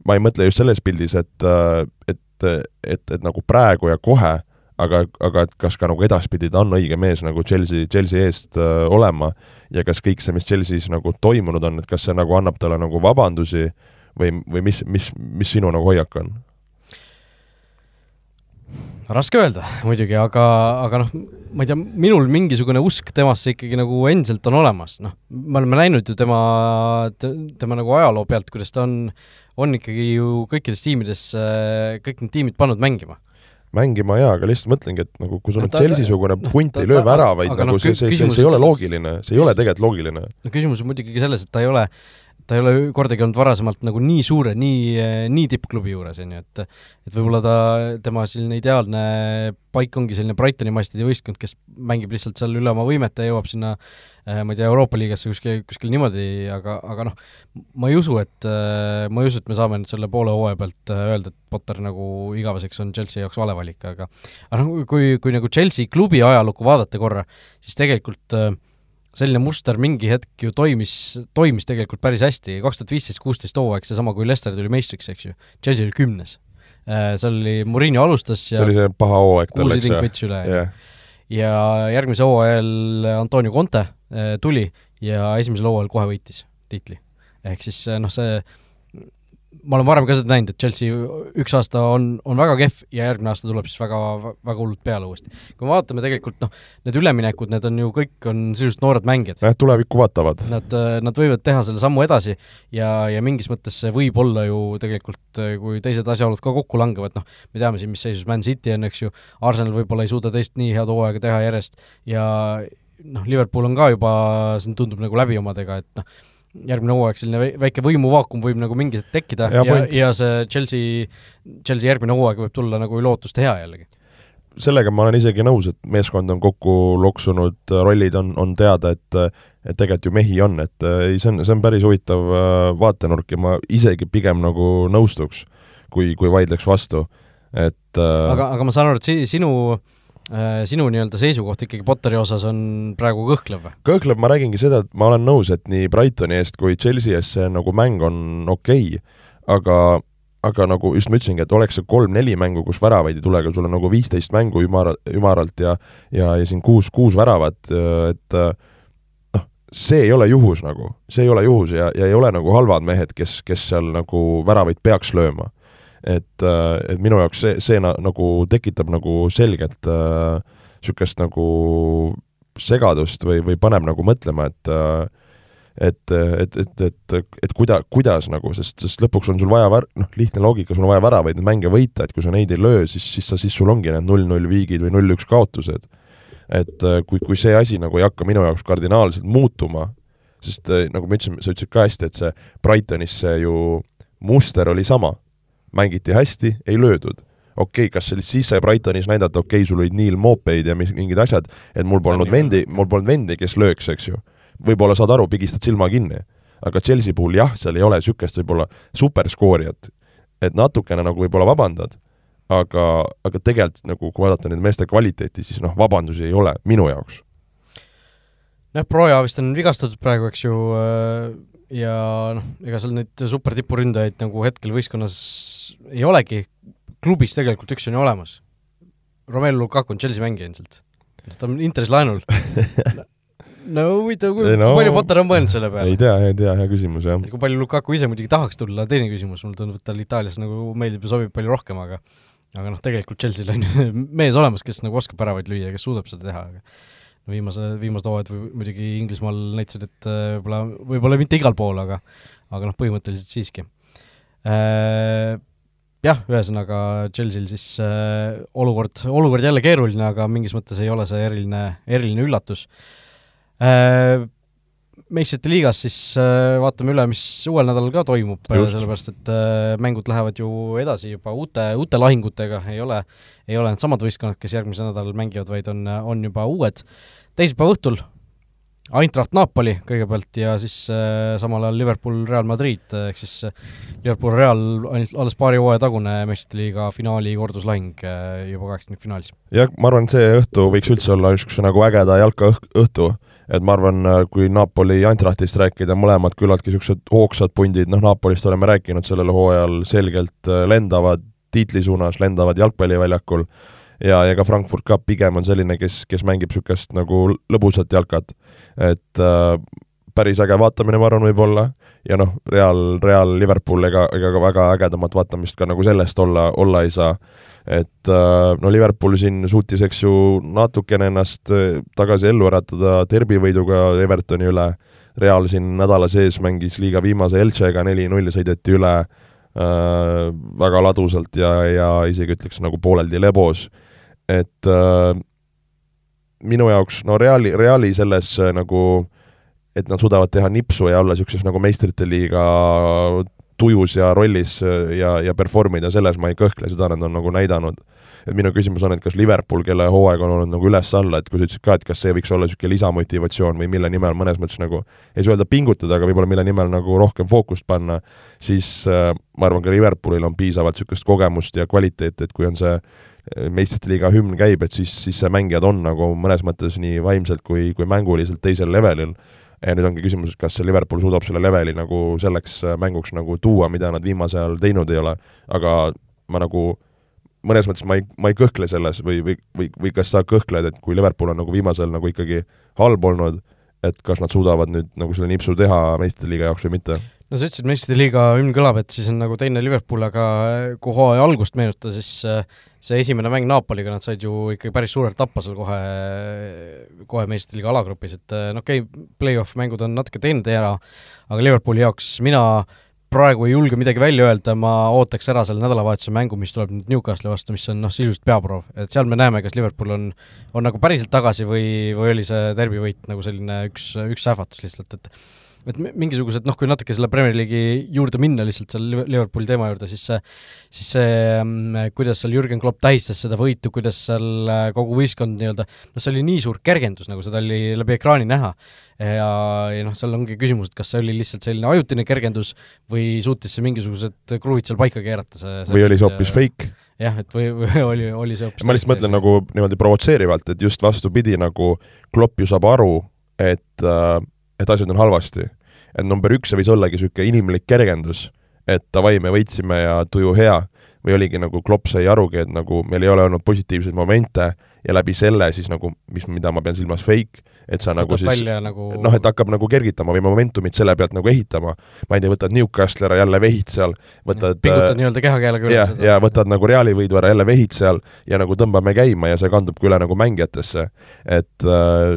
ma ei mõtle just selles pildis, et, äh, et, et, et nagu praegu ja kohe, aga, aga et kas ka nagu edaspidi ta on õige mees nagu Chelsea, Chelsea eest äh, olema ja kas kõik see, mis Chelsea's nagu toimunud on, et kas see nagu annab talle nagu vabandusi või, või mis, mis, mis sinu nagu hoiak on? Raske öelda muidugi, aga, aga noh, ma ei tea, minul mingisugune usk temasse ikkagi nagu endiselt on olemas, noh, me oleme näinud ju tema te,, tema nagu ajaloo pealt, kuidas ta on, on ikkagi ju kõikides tiimides, kõik need tiimid pannud mängima mängima jaa, aga lihtsalt mõtlengi, et nagu kui sul on Chelsea-sugune no, punt ei löö väravaid, nagu no, see, see, see, see ei ole loogiline, see ei ole tegelikult loogiline. no küsimus on muidugi selles, et ta ei ole, ta ei ole kordagi olnud varasemalt nagu nii suure, nii, nii tippklubi juures, on ju, et et võib-olla ta, tema selline ideaalne paik ongi selline Brightoni mastide võistkond, kes mängib lihtsalt seal üle oma võimete ja jõuab sinna äh, ma ei tea, Euroopa liigasse kuskil, kuskil niimoodi, aga, aga noh, ma ei usu, et, äh, ma ei usu, et me saame nüüd selle poole hooaja pealt äh, öelda, et Potter nagu igaveseks on Chelsea jaoks vale valik, aga aga noh, kui, kui nagu Chelsea klubi ajalukku vaadata korra, siis tegelikult äh, selline muster mingi hetk ju toimis, toimis tegelikult päris hästi, kaks tuhat viisteist, kuusteist hooaeg, seesama, kui Leicester tuli meistriks, eks ju, Chelsea oli kümnes. Äh, seal oli, Murillo alustas ja see oli see paha hooaeg tal, eks ju? yeah. ja järgmise hooajal Antonio Conte äh, tuli ja esimesel hooajal kohe võitis tiitli. ehk siis äh, noh, see ma olen varem ka seda näinud, et Chelsea üks aasta on, on väga kehv ja järgmine aasta tuleb siis väga, väga hullult peale uuesti. kui me vaatame tegelikult noh, need üleminekud, need on ju kõik on sisuliselt noored mängijad. jah, tulevikku vaatavad. Nad, nad võivad teha selle sammu edasi ja, ja mingis mõttes see võib olla ju tegelikult, kui teised asjaolud ka kokku langevad, noh, me teame siin, mis seisus Man City on, eks ju, Arsenal võib-olla ei suuda teist nii head hooaega teha järjest ja noh, Liverpool on ka juba, see tundub nagu läbi omadega, et noh, järgmine hooaeg selline väike võimuvaakum võib nagu mingi hetk tekkida ja, ja, ja see Chelsea, Chelsea järgmine hooaeg võib tulla nagu lootuste hea jällegi. sellega ma olen isegi nõus, et meeskond on kokku loksunud, rollid on, on teada, et et tegelikult ju mehi on, et ei, see on, see on päris huvitav äh, vaatenurk ja ma isegi pigem nagu nõustuks, kui, kui vaidleks vastu, et äh, aga, aga ma saan aru, et si-, sinu Äh, sinu nii-öelda seisukoht ikkagi Potteri osas on praegu kõhklev kõhklev, ma räägingi seda, et ma olen nõus, et nii Brightoni eest kui Chelsea eest see nagu mäng on okei okay,, aga aga nagu just ma ütlesingi, et oleks see kolm-neli mängu, kus väravaid ei tule, aga sul on nagu viisteist mängu ümara, ümaralt ja ja, ja siin kuus, kuus väravat, et noh, see ei ole juhus nagu, see ei ole juhus ja, ja ei ole nagu halvad mehed, kes, kes seal nagu väravaid peaks lööma et, äh, et minu jaoks see, see na, nagu tekitab nagu selgelt niisugust äh, nagu segadust või, või paneb nagu mõtlema, et äh, et, et, et, et, et kuida-, kuidas nagu, sest, sest lõpuks on sul vaja vär-, noh, lihtne loogika, sul on vaja väravaid, mänge võita, et kui sa neid ei löö, siis, siis sa, siis sul ongi need null-null viigid või null-üks kaotused. et kui, kui see asi nagu ei hakka minu jaoks kardinaalselt muutuma, sest nagu ma ütlesin, sa ütlesid ka hästi, et see Brightonis see ju muster oli sama mängiti hästi, ei löödud. okei okay,, kas siis sai Brightonis näidata, okei okay,, sul olid Neil Mopeid ja mis, mingid asjad, et mul polnud vendi, mul polnud vendi, kes lööks, eks ju. võib-olla saad aru, pigistad silma kinni. aga Chelsea puhul jah, seal ei ole niisugust võib-olla superskoorijat, et natukene nagu võib-olla vabandad, aga, aga tegelikult nagu kui vaadata nende meeste kvaliteeti, siis noh, vabandusi ei ole minu jaoks. noh, Proja vist on vigastatud praegu, eks ju, äh, ja noh, ega seal neid supertipuründajaid nagu hetkel võistkonnas ei olegi, klubis tegelikult üks on ju olemas. Romelu Lukaku on Chelsea mängija endiselt. ta on Interis laenul [LAUGHS] no huvitav, kui, no, palju Potter on mõelnud selle peale? ei tea, ei tea, hea küsimus, jah. kui palju Lukaku ise muidugi tahaks tulla, teine küsimus, mulle tundub, et tal Itaalias nagu meeldib ja sobib palju rohkem, aga aga noh, tegelikult Chelsea'l on ju mees olemas, kes nagu oskab väravaid lüüa ja kes suudab seda teha, aga viimase, viimased hooajad muidugi Inglismaal näitasid, et äh, võib-olla, võib-olla mitte igal pool, aga aga noh, põhimõtteliselt siiski äh,. Jah, ühesõnaga Chelsea'l siis äh, olukord, olukord jälle keeruline, aga mingis mõttes ei ole see eriline, eriline üllatus äh,. Meistrite liigas siis äh, vaatame üle, mis uuel nädalal ka toimub, sellepärast et äh, mängud lähevad ju edasi juba uute, uute lahingutega, ei ole, ei ole needsamad võistkonnad, kes järgmisel nädalal mängivad, vaid on, on juba uued. Teisipäeva õhtul Eintracht Napoli kõigepealt ja siis äh, samal ajal Liverpool Real Madrid, ehk siis äh, Liverpool Real ainult alles paari hooaja tagune meistrite liiga finaali korduslahing äh, juba kaheksakümnendfinalis. jah, ma arvan, et see õhtu võiks üldse olla niisuguse nagu ägeda jalkaõhtu, et ma arvan, kui Napoli ja Eintrachtist rääkida, mõlemad küllaltki niisugused hoogsad pundid, noh Napolist oleme rääkinud sellel hooajal, selgelt lendavad tiitli suunas, lendavad jalgpalliväljakul ja, ja ka Frankfurt ka pigem on selline, kes, kes mängib niisugust nagu lõbusat jalkat. et äh, päris äge vaatamine, ma arvan, võib-olla, ja noh, Real, Real Liverpool, ega, ega ka väga ägedamat vaatamist ka nagu sellest olla, olla ei saa. Et äh, no Liverpool siin suutis, eks ju, natukene ennast äh, tagasi ellu äratada derbivõiduga Evertoni üle, Real siin nädala sees mängis liiga viimase Elchega neli-null, sõideti üle äh, väga ladusalt ja, ja isegi ütleks nagu pooleldi lebos. Et äh, minu jaoks no Reali, Reali selles äh, nagu, et nad suudavad teha nipsu ja olla niisuguses nagu meistrite liiga tujus ja rollis äh, ja, ja perform ida, selles ma ei kõhkle, seda nad on nagu näidanud. et minu küsimus on, et kas Liverpool, kelle hooaeg on olnud nagu üles-alla, et kui sa ütlesid ka, et kas see võiks olla niisugune lisamotivatsioon või mille nimel mõnes mõttes nagu, ei saa öelda pingutada, aga võib-olla mille nimel nagu rohkem fookust panna, siis äh, ma arvan, ka Liverpoolil on piisavalt niisugust kogemust ja kvaliteeti, et kui on see meistrite liiga hümn käib, et siis, siis mängijad on nagu mõnes mõttes nii vaimselt kui, kui mänguliselt teisel levelil. Ja nüüd ongi küsimus, et kas Liverpool suudab selle leveli nagu selleks mänguks nagu tuua, mida nad viimasel ajal teinud ei ole, aga ma nagu mõnes mõttes ma ei, ma ei kõhkle selles või, või, või, või kas sa kõhkled, et kui Liverpool on nagu viimasel nagu ikkagi halb olnud, et kas nad suudavad nüüd nagu selle nipsu teha meistrite liiga jaoks või mitte? No sa ütlesid, meistrite liiga hümn kõlab, et siis on nagu teine Liverpool, aga kui hooaja algust meenutada, siis äh, see esimene mäng Napoliga, nad said ju ikkagi päris suurelt tappa seal kohe, kohe meistrite liiga alagrupis, et äh, no okei okay,, play-off mängud on natuke teine teema, aga Liverpooli jaoks mina praegu ei julge midagi välja öelda, ma ootaks ära selle nädalavahetuse mängu, mis tuleb nüüd Newcastle'i vastu, mis on noh, sisuliselt peaproov, et seal me näeme, kas Liverpool on, on nagu päriselt tagasi või, või oli see derbivõit nagu selline üks, üks sähvatus lihtsalt, et et mingisugused noh, kui natuke selle Premier League'i juurde minna lihtsalt seal Liverpooli teema juurde, siis see, siis see, mm, kuidas seal Jürgen Klopp tähistas seda võitu, kuidas seal äh, kogu võistkond nii-öelda, noh, see oli nii suur kergendus, nagu seda oli läbi ekraani näha. ja, ja noh, seal ongi küsimus, et kas see oli lihtsalt selline ajutine kergendus või suutis see mingisugused kruvid seal paika keerata, see, see või oli see hoopis fake? jah, et või, või [LAUGHS] oli, oli see hoopis ma lihtsalt mõtlen nagu niimoodi provotseerivalt, et just vastupidi, nagu Klopp ju saab aru, et äh, et asjad on halvasti. et number üks, võis ollagi niisugune inimlik kergendus, et davai, me võitsime ja tuju hea, või oligi nagu klopp sai arugi, et nagu meil ei ole olnud positiivseid momente ja läbi selle siis nagu, mis, mida ma pean silmas fake, et sa nagu siis nagu... noh, et hakkab nagu kergitama või momentumit selle pealt nagu ehitama. ma ei tea, võtad Newcastle ära, jälle vehid seal, võtad pingutad äh, nii-öelda kehakeelega üle. jah, ja võtad nagu Reali võidu ära, jälle vehid seal ja nagu tõmbame käima ja see kandubki üle nagu mängijatesse. et äh,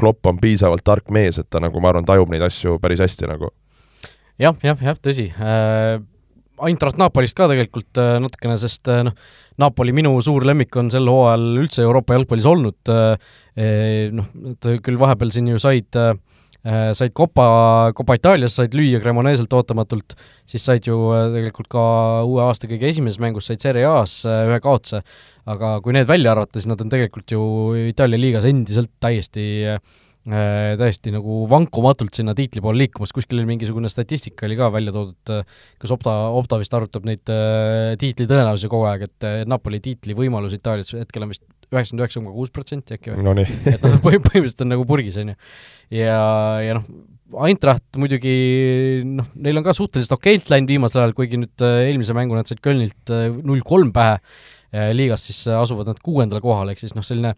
Klopp on piisavalt tark mees, et ta nagu ma arvan, tajub neid asju päris hästi nagu ja,. jah, jah, jah, tõsi äh,. Eintracht Napolist ka tegelikult äh, natukene, sest äh, noh, Napoli minu suur lemmik on sel hooajal üldse Euroopa jalgpallis olnud äh,, eh, noh, nad küll vahepeal siin ju said äh, said Copa, Copa Itaalias said lüüa Cremoneselt ootamatult, siis said ju äh, tegelikult ka uue aasta kõige esimeses mängus said Serie A-s äh, ühe kaotuse, aga kui need välja arvata, siis nad on tegelikult ju Itaalia liigas endiselt täiesti äh, täiesti nagu vankumatult sinna tiitli poole liikumas, kuskil oli mingisugune statistika oli ka välja toodud, kas Opta, Opta vist arvutab neid äh, tiitli tõenäosusi kogu aeg, et Napoli tiitli võimalus Itaalias hetkel on vist üheksakümmend üheksa koma kuus protsenti äkki või no,? [LAUGHS] et noh, põhimõtteliselt on nagu purgis, on ju. ja, ja noh, Eintracht muidugi noh, neil on ka suhteliselt okeilt läinud viimasel ajal, kuigi nüüd eelmise mängu nad said Kölnilt null kolm pähe liigas siis asuvad nad kuuendal kohal, ehk siis noh, selline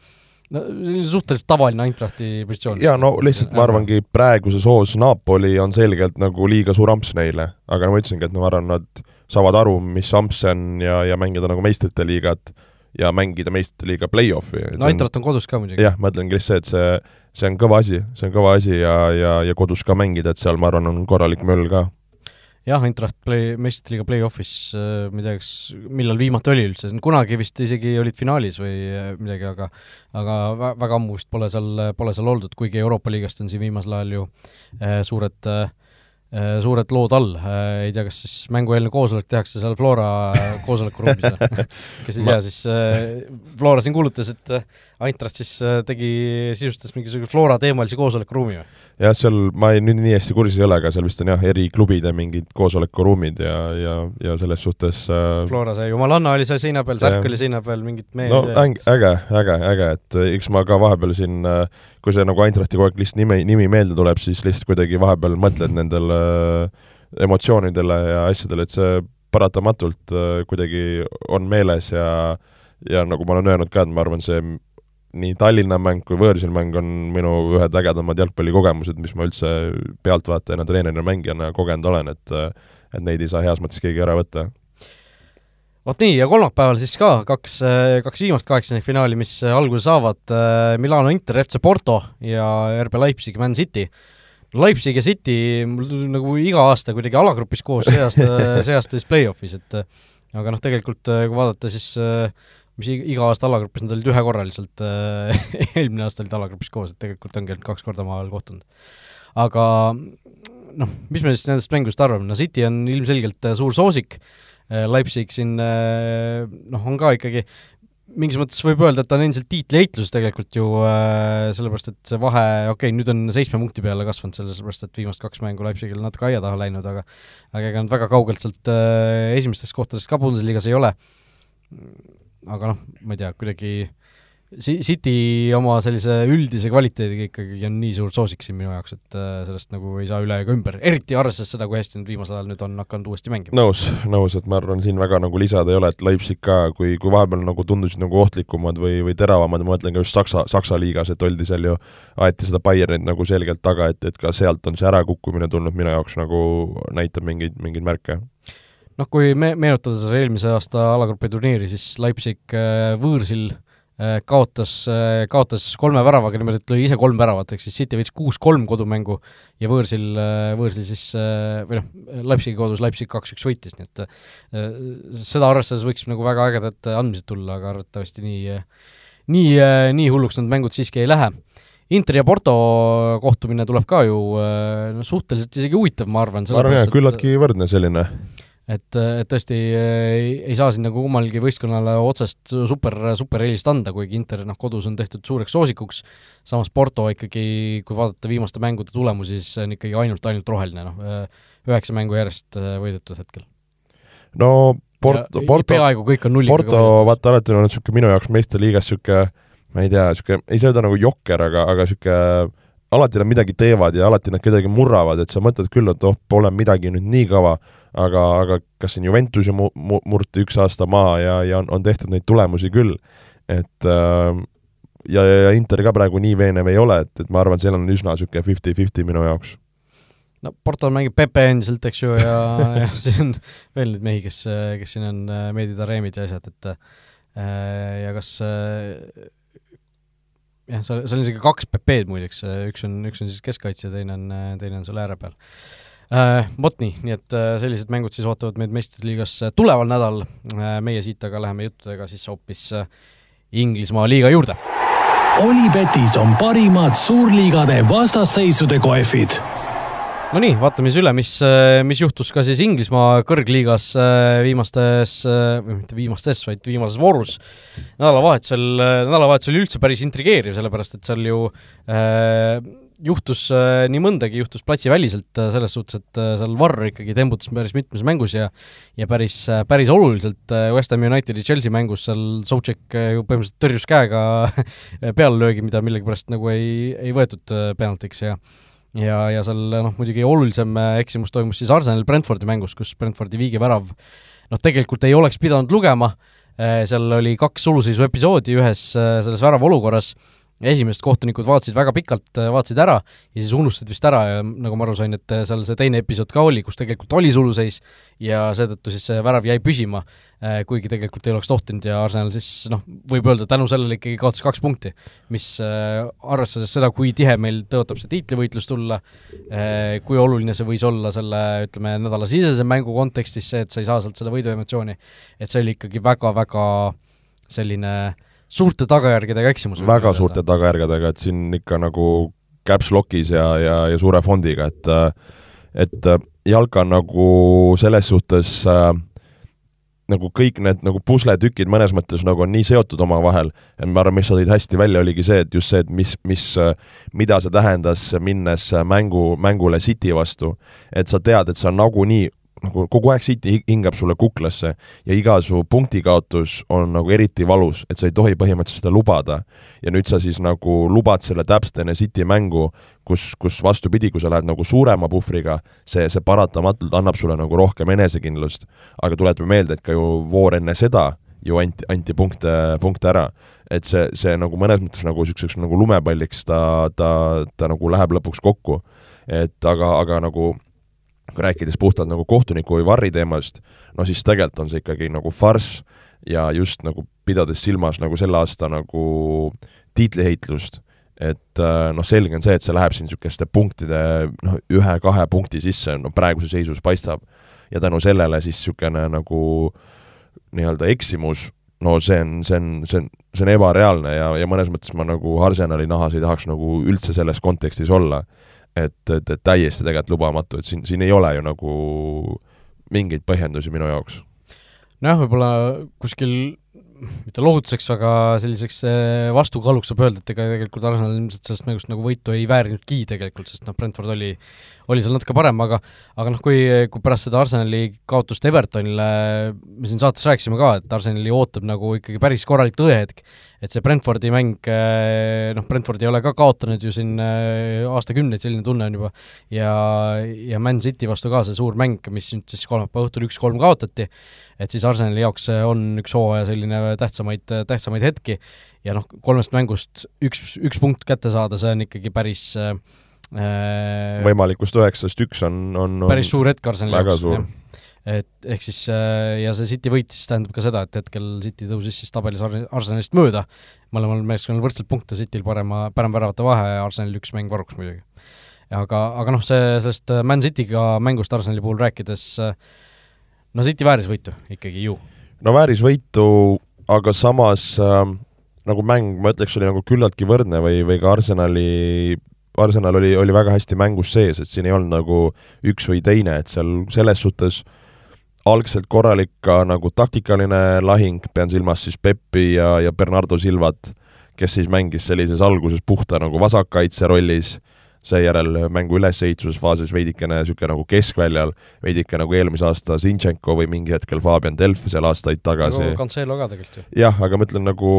no selline suhteliselt tavaline Eintrachti positsioon. jaa, no lihtsalt ma arvangi, praeguses hoos Napoli on selgelt nagu liiga suur amps neile, aga ma ütlesingi, et no ma arvan, nad saavad aru, mis amps see on ja, ja mängida nagu meistrite liigat ja mängida meistrite liiga play-off'i. no Eintracht on kodus ka muidugi. jah, ma ütlengi lihtsalt see, et see, see on kõva asi, see on kõva asi ja, ja, ja kodus ka mängida, et seal ma arvan, on korralik möll ka jah, Eintracht play, meistrite liiga play-off'is, äh, ma ei tea, kas, millal viimati oli üldse, kunagi vist isegi olid finaalis või äh, midagi, aga aga vä väga ammu vist pole seal, pole seal oldud, kuigi Euroopa liigast on siin viimasel ajal ju äh, suured Äh, suured lood all, äh, ei tea, kas siis mängueelne koosolek tehakse seal Flora koosolekuruumis või [LAUGHS] kes ei tea, siis äh, Flora siin kuulutas, et Eintracht siis tegi, sisustas mingisuguse Flora teemalise koosolekuruumi või? jah, seal ma ei, nüüd nii hästi kursis ei ole, aga seal vist on jah, eri klubide mingid koosolekuruumid ja, ja, ja selles suhtes äh... Flora see Jumalanna oli seal seina peal, Särk oli seina peal, mingid mehed no äge, äge, äge, äge, et eks ma ka vahepeal siin kui see nagu Eintrachti kogu aeg lihtsalt nimi, nimi meelde tuleb, siis lihtsalt kuidagi vahepeal mõtled nendele äh, emotsioonidele ja asjadele, et see paratamatult äh, kuidagi on meeles ja ja nagu ma olen öelnud ka, et ma arvan, see nii Tallinna mäng kui võõrsil mäng on minu ühed ägedamad jalgpallikogemused, mis ma üldse pealtvaatajana, treenerina, mängijana kogenud olen, et et neid ei saa heas mõttes keegi ära võtta. Vot nii, ja kolmapäeval siis ka kaks, kaks viimast kaheksandikfinaali, mis alguse saavad, Milano Inter, FC Porto ja RB Leipzig, Man City Leipzig ja City nagu iga aasta kuidagi alagrupis koos, see aasta, [LAUGHS] see aasta siis play-off'is, et aga noh, tegelikult kui vaadata, siis mis iga aasta alagrupis, nad olid ühekorraliselt [LAUGHS] eelmine aasta olid alagrupis koos, et tegelikult ongi ainult kaks korda omavahel kohtunud. aga noh, mis me siis nendest mängudest arvame, no City on ilmselgelt suur soosik, Leipzig siin noh, on ka ikkagi mingis mõttes võib öelda, et ta on endiselt tiitliheitlus tegelikult ju äh,, sellepärast et see vahe, okei okay,, nüüd on seitsme punkti peale kasvanud, sellepärast et viimast kaks mängu Leipzigil natuke aia taha läinud, aga aga ega nad väga kaugelt sealt äh, esimestest kohtadest ka Bundesliga-s ei ole. aga noh, ma ei tea, kuidagi äh, City oma sellise üldise kvaliteediga ikkagi on nii suur soosik siin minu jaoks, et äh, sellest nagu ei saa üle ega ümber, eriti arvestades seda, kui hästi nad viimasel ajal nüüd on hakanud uuesti mängima. nõus, nõus, et ma arvan, siin väga nagu lisada ei ole, et Leipzig ka, kui, kui vahepeal nagu tundusid nagu ohtlikumad või, või teravamad, ma mõtlen ka just Saksa, Saksa liigas, et oldi seal ju, aeti seda Bayernit nagu selgelt taga, et, et ka sealt on see ärakukkumine tulnud minu jaoks nagu näitab mingeid, mingeid märke noh, kui me meenutada seda eelmise aasta alagrupi turniiri, siis Leipzig äh, võõrsil kaotas, äh, kaotas kolme väravaga, niimoodi, et lõi ise kolm väravat, ehk siis City võitis kuus-kolm kodumängu ja võõrsil, äh, võõrsil siis või noh, Leipzigi kodus Leipzig kaks-üks võitis, nii et seda arvestades võiks nagu väga ägedad andmised tulla, aga arvatavasti nii, nii, nii hulluks need mängud siiski ei lähe. Inter ja Porto kohtumine tuleb ka ju no suhteliselt isegi huvitav, ma arvan. ma arvan jah, küllaltki võrdne selline et, et tõesti ei, ei saa siin nagu kummalgi võistkonnale otsest super, supereelist anda, kuigi Inter noh, kodus on tehtud suureks soosikuks, samas Porto ikkagi, kui vaadata viimaste mängude tulemusi, siis see on ikkagi ainult, ainult roheline, noh, üheksa mängu järjest äh, võidetud hetkel. no Porto, Porto, Porto, vaata alati on niisugune minu jaoks meistriliigas niisugune ma ei tea, niisugune, ei saa öelda nagu jokker, aga, aga niisugune alati nad midagi teevad ja alati nad kedagi murravad, et sa mõtled küll, et oh, pole midagi nüüd nii kõva, aga, aga kas siin Juventus ju mu-, mu-, murti üks aasta maha ja, ja on, on tehtud neid tulemusi küll, et äh, ja, ja, Inter ka praegu nii veenev ei ole, et, et ma arvan, seal on üsna niisugune fifty-fifty minu jaoks. no Porto mängib Pepe endiselt, eks ju, ja, ja [LAUGHS] siin on veel neid mehi, kes, kes siin on äh, Mehdi Taremid ja asjad, et äh, ja kas äh, jah, seal, seal on isegi kaks Pepe'd muideks, üks on, üks on siis keskkaitsja, teine on, teine on seal ääre peal äh,. Vot nii, nii et äh, sellised mängud siis ootavad meid meistriliigas äh, tuleval nädalal äh,, meie siit aga läheme juttudega siis hoopis äh, Inglismaa liiga juurde. Olipetis on parimad suurliigade vastasseisude kohvid no nii, vaatame siis üle, mis, äh, mis juhtus ka siis Inglismaa kõrgliigas äh, viimastes, äh, või mitte viimastes, vaid viimases voorus. nädalavahetusel, nädalavahetus oli üldse päris intrigeeriv, sellepärast et seal ju äh, juhtus äh, nii mõndagi, juhtus platsiväliselt äh, selles suhtes, et äh, seal Varr ikkagi tembutas päris mitmes mängus ja ja päris päris oluliselt West Ham Unitedi Chelsea mängus seal äh, ju põhimõtteliselt tõrjus käega [LAUGHS] pealelöögi, mida millegipärast nagu ei, ei võetud penaltiks ja ja, ja seal noh, muidugi olulisem eksimus toimus siis Arsenali Brentfordi mängus, kus Brentfordi viigivärav noh, tegelikult ei oleks pidanud lugema, seal oli kaks suluseisu episoodi ühes selles värava olukorras esimesed kohtunikud vaatasid väga pikalt, äh, vaatasid ära ja siis unustasid vist ära ja nagu ma aru sain, et äh, seal see teine episood ka oli, kus tegelikult oli suluseis ja seetõttu siis see värav jäi püsima, äh, kuigi tegelikult ei oleks tohtinud ja Arsenal siis noh, võib öelda tänu sellele ikkagi kaotas kaks punkti, mis arvestades seda, kui tihe meil tõotab see tiitlivõitlus tulla, kui oluline see võis olla selle ütleme, nädalasisese mängu kontekstis, see, et sa ei saa sealt seda võiduemotsiooni, et see oli ikkagi väga-väga selline äh, suurte tagajärgedega eksimus. väga suurte tagajärgedega, et siin ikka nagu caps lock'is ja, ja, ja suure fondiga, et et äh, jalka nagu selles suhtes äh, nagu kõik need nagu pusletükid mõnes mõttes nagu on nii seotud omavahel, et ma arvan, mis sa tõid hästi välja, oligi see, et just see, et mis, mis, mida see tähendas, minnes mängu, mängule City vastu. et sa tead, et sa nagunii nagu kogu aeg City hingab sulle kuklasse ja iga su punktikaotus on nagu eriti valus, et sa ei tohi põhimõtteliselt seda lubada. ja nüüd sa siis nagu lubad selle täpselt enne City mängu, kus, kus vastupidi, kui sa lähed nagu suurema puhvriga, see, see paratamatult annab sulle nagu rohkem enesekindlust. aga tuletame meelde, et ka ju voor enne seda ju anti, anti punkte, punkte ära. et see, see nagu mõnes mõttes nagu niisuguseks nagu lumepalliks ta, ta, ta nagu läheb lõpuks kokku. et aga, aga nagu rääkides puhtalt nagu kohtuniku või varri teemast, no siis tegelikult on see ikkagi nagu farss ja just nagu pidades silmas nagu selle aasta nagu tiitliheitlust, et äh, noh, selge on see, et see läheb siin niisuguste punktide noh, ühe-kahe punkti sisse, no praeguses seisus paistab, ja tänu sellele siis niisugune nagu nii-öelda eksimus, no see on, see on, see on, see on ebareaalne ja, ja mõnes mõttes ma nagu Arsenali nahas ei tahaks nagu üldse selles kontekstis olla et, et, et täiesti tegelikult lubamatu, et siin, siin ei ole ju nagu mingeid põhjendusi minu jaoks. nojah, võib-olla kuskil mitte lohutuseks, aga selliseks eh, vastukaaluks saab öelda, et ega tegelikult Arsenal ilmselt sellest mängust nagu võitu ei väärinudki tegelikult, sest noh, Brentford oli, oli seal natuke parem, aga aga noh, kui, kui pärast seda Arsenali kaotust Evertonile, me siin saates rääkisime ka, et Arsenali ootab nagu ikkagi päris korralik tõehetk, et see Brentfordi mäng, eh, noh, Brentford ei ole ka kaotanud ju siin eh, aastakümneid, selline tunne on juba, ja, ja Man City vastu ka see suur mäng, mis nüüd siis kolmapäeva õhtul üks-kolm kaotati, et siis Arsenali jaoks on üks hooaja selline tähtsamaid, tähtsamaid hetki ja noh, kolmest mängust üks, üks punkt kätte saada, see on ikkagi päris äh, võimalikust üheksast üks on, on, on päris suur hetk Arsenali jaoks. et ehk siis äh, ja see City võit siis tähendab ka seda, et hetkel City tõusis siis tabelis Arsenalist mööda, mõlemal meeskonnal võrdselt punkte, Cityl parema, parem väravate vahe, Arsenalil üks mäng varuks muidugi. aga, aga noh, see, sellest Man Cityga mängust Arsenali puhul rääkides äh, no City vääris võitu ikkagi ju. no vääris võitu, aga samas äh, nagu mäng, ma ütleks, oli nagu küllaltki võrdne või, või ka Arsenali, Arsenal oli, oli väga hästi mängus sees, et siin ei olnud nagu üks või teine, et seal selles suhtes algselt korralik ka nagu taktikaline lahing, pean silmas siis Peppi ja, ja Bernardo Silvat, kes siis mängis sellises alguses puhta nagu vasakkaitse rollis seejärel mängu ülesehitusfaasis veidikene niisugune nagu keskväljal, veidike nagu eelmise aasta Zinchenko või mingi hetkel Fabian Delf seal aastaid tagasi. Cancelo ka tegelikult ju. jah, aga ma ütlen nagu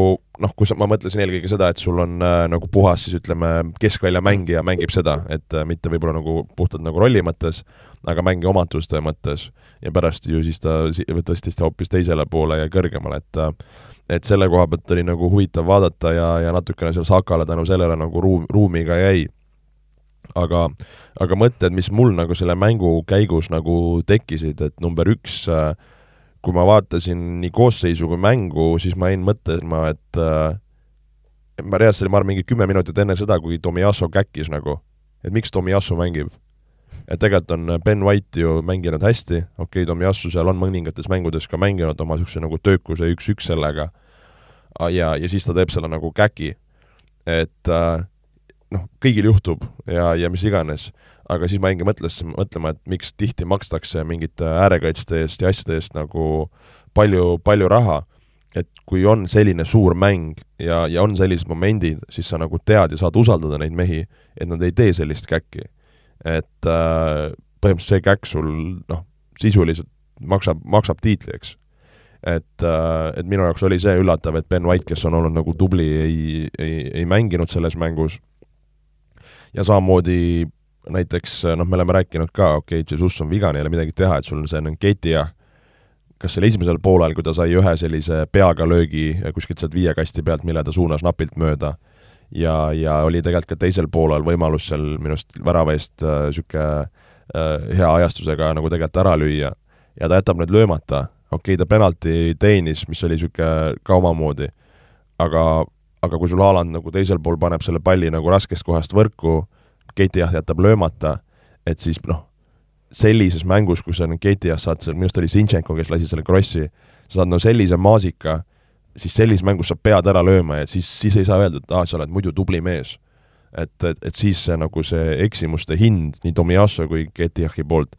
noh, kus ma mõtlesin eelkõige seda, et sul on äh, nagu puhas siis ütleme, keskvälja mängija mängib seda, et äh, mitte võib-olla nagu puhtalt nagu rolli mõttes, aga mängi omatuste mõttes ja pärast ju siis ta tõstis ta hoopis teisele poole ja kõrgemale, et äh, et selle koha pealt oli nagu huvitav vaadata ja, ja natukene seal Sakale tänu sellele nagu ruum, ruumi ka jäi aga, aga mõtted, mis mul nagu selle mängu käigus nagu tekkisid, et number üks, äh, kui ma vaatasin nii koosseisu kui mängu, siis ma jäin mõtlema, et äh, ma reaalselt ma arvan, mingi kümme minutit enne seda, kui Tomiasso käkkis nagu, et miks Tomiasso mängib. et tegelikult on Ben White ju mänginud hästi, okei okay,, Tomiasso seal on mõningates mängudes ka mänginud oma niisuguse nagu töökuse üks-üks sellega, ja, ja siis ta teeb selle nagu käki. et äh, noh, kõigil juhtub ja, ja mis iganes, aga siis ma jäingi mõtles, mõtlema, et miks tihti makstakse mingite äärekaitste eest ja asjade eest nagu palju, palju raha, et kui on selline suur mäng ja, ja on sellised momendid, siis sa nagu tead ja saad usaldada neid mehi, et nad ei tee sellist käkki. et äh, põhimõtteliselt see käkk sul noh, sisuliselt maksab, maksab tiitli, eks. Et, äh, et minu jaoks oli see üllatav, et Ben White, kes on olnud nagu tubli, ei, ei, ei mänginud selles mängus ja samamoodi näiteks noh, me oleme rääkinud ka, okei okay,, Jesus on vigane, ei ole midagi teha, et sul on see Nketiah, kas seal esimesel poolel, kui ta sai ühe sellise peaga löögi kuskilt sealt viiekasti pealt, mille ta suunas napilt mööda, ja, ja oli tegelikult ka teisel poolel võimalus seal minu arust värava eest niisugune äh, äh, hea ajastusega nagu tegelikult ära lüüa. ja ta jätab nüüd löömata, okei okay,, ta penalti teenis, mis oli niisugune ka omamoodi, aga aga kui sul Haaland nagu teisel pool paneb selle palli nagu raskest kohast võrku, Keitiah jätab löömata, et siis noh, sellises mängus, kus sa nüüd Keitiah saad seal, minu arust oli Zinchenko, kes lasi selle krossi, sa saad no sellise maasika, siis sellises mängus sa pead ära lööma ja siis, siis ei saa öelda, et aa, sa oled muidu tubli mees. et, et, et siis see nagu see eksimuste hind nii Tomiasso kui Getiachi poolt,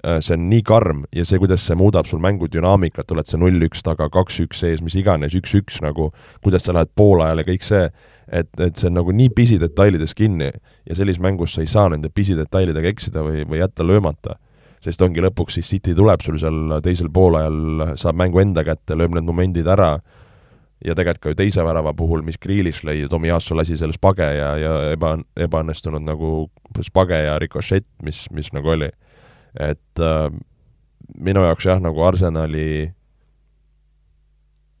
see on nii karm ja see, kuidas see muudab sul mängu dünaamikat, oled sa null-üks taga, kaks-üks ees, mis iganes, üks-üks nagu, kuidas sa lähed poolajale, kõik see, et, et see on nagu nii pisidetailides kinni ja sellises mängus sa ei saa nende pisidetailidega eksida või, või jätta löömata. sest ongi lõpuks siis City tuleb sul seal teisel poolajal, saab mängu enda kätte, lööb need momendid ära ja tegelikult ka ju teise värava puhul, mis Grealish lõi, Tomiasso lasi selle spage ja, ja eba, ebaõnnestunud nagu spage ja rikošett, mis, mis nagu oli. Et äh, minu jaoks jah, nagu Arsenali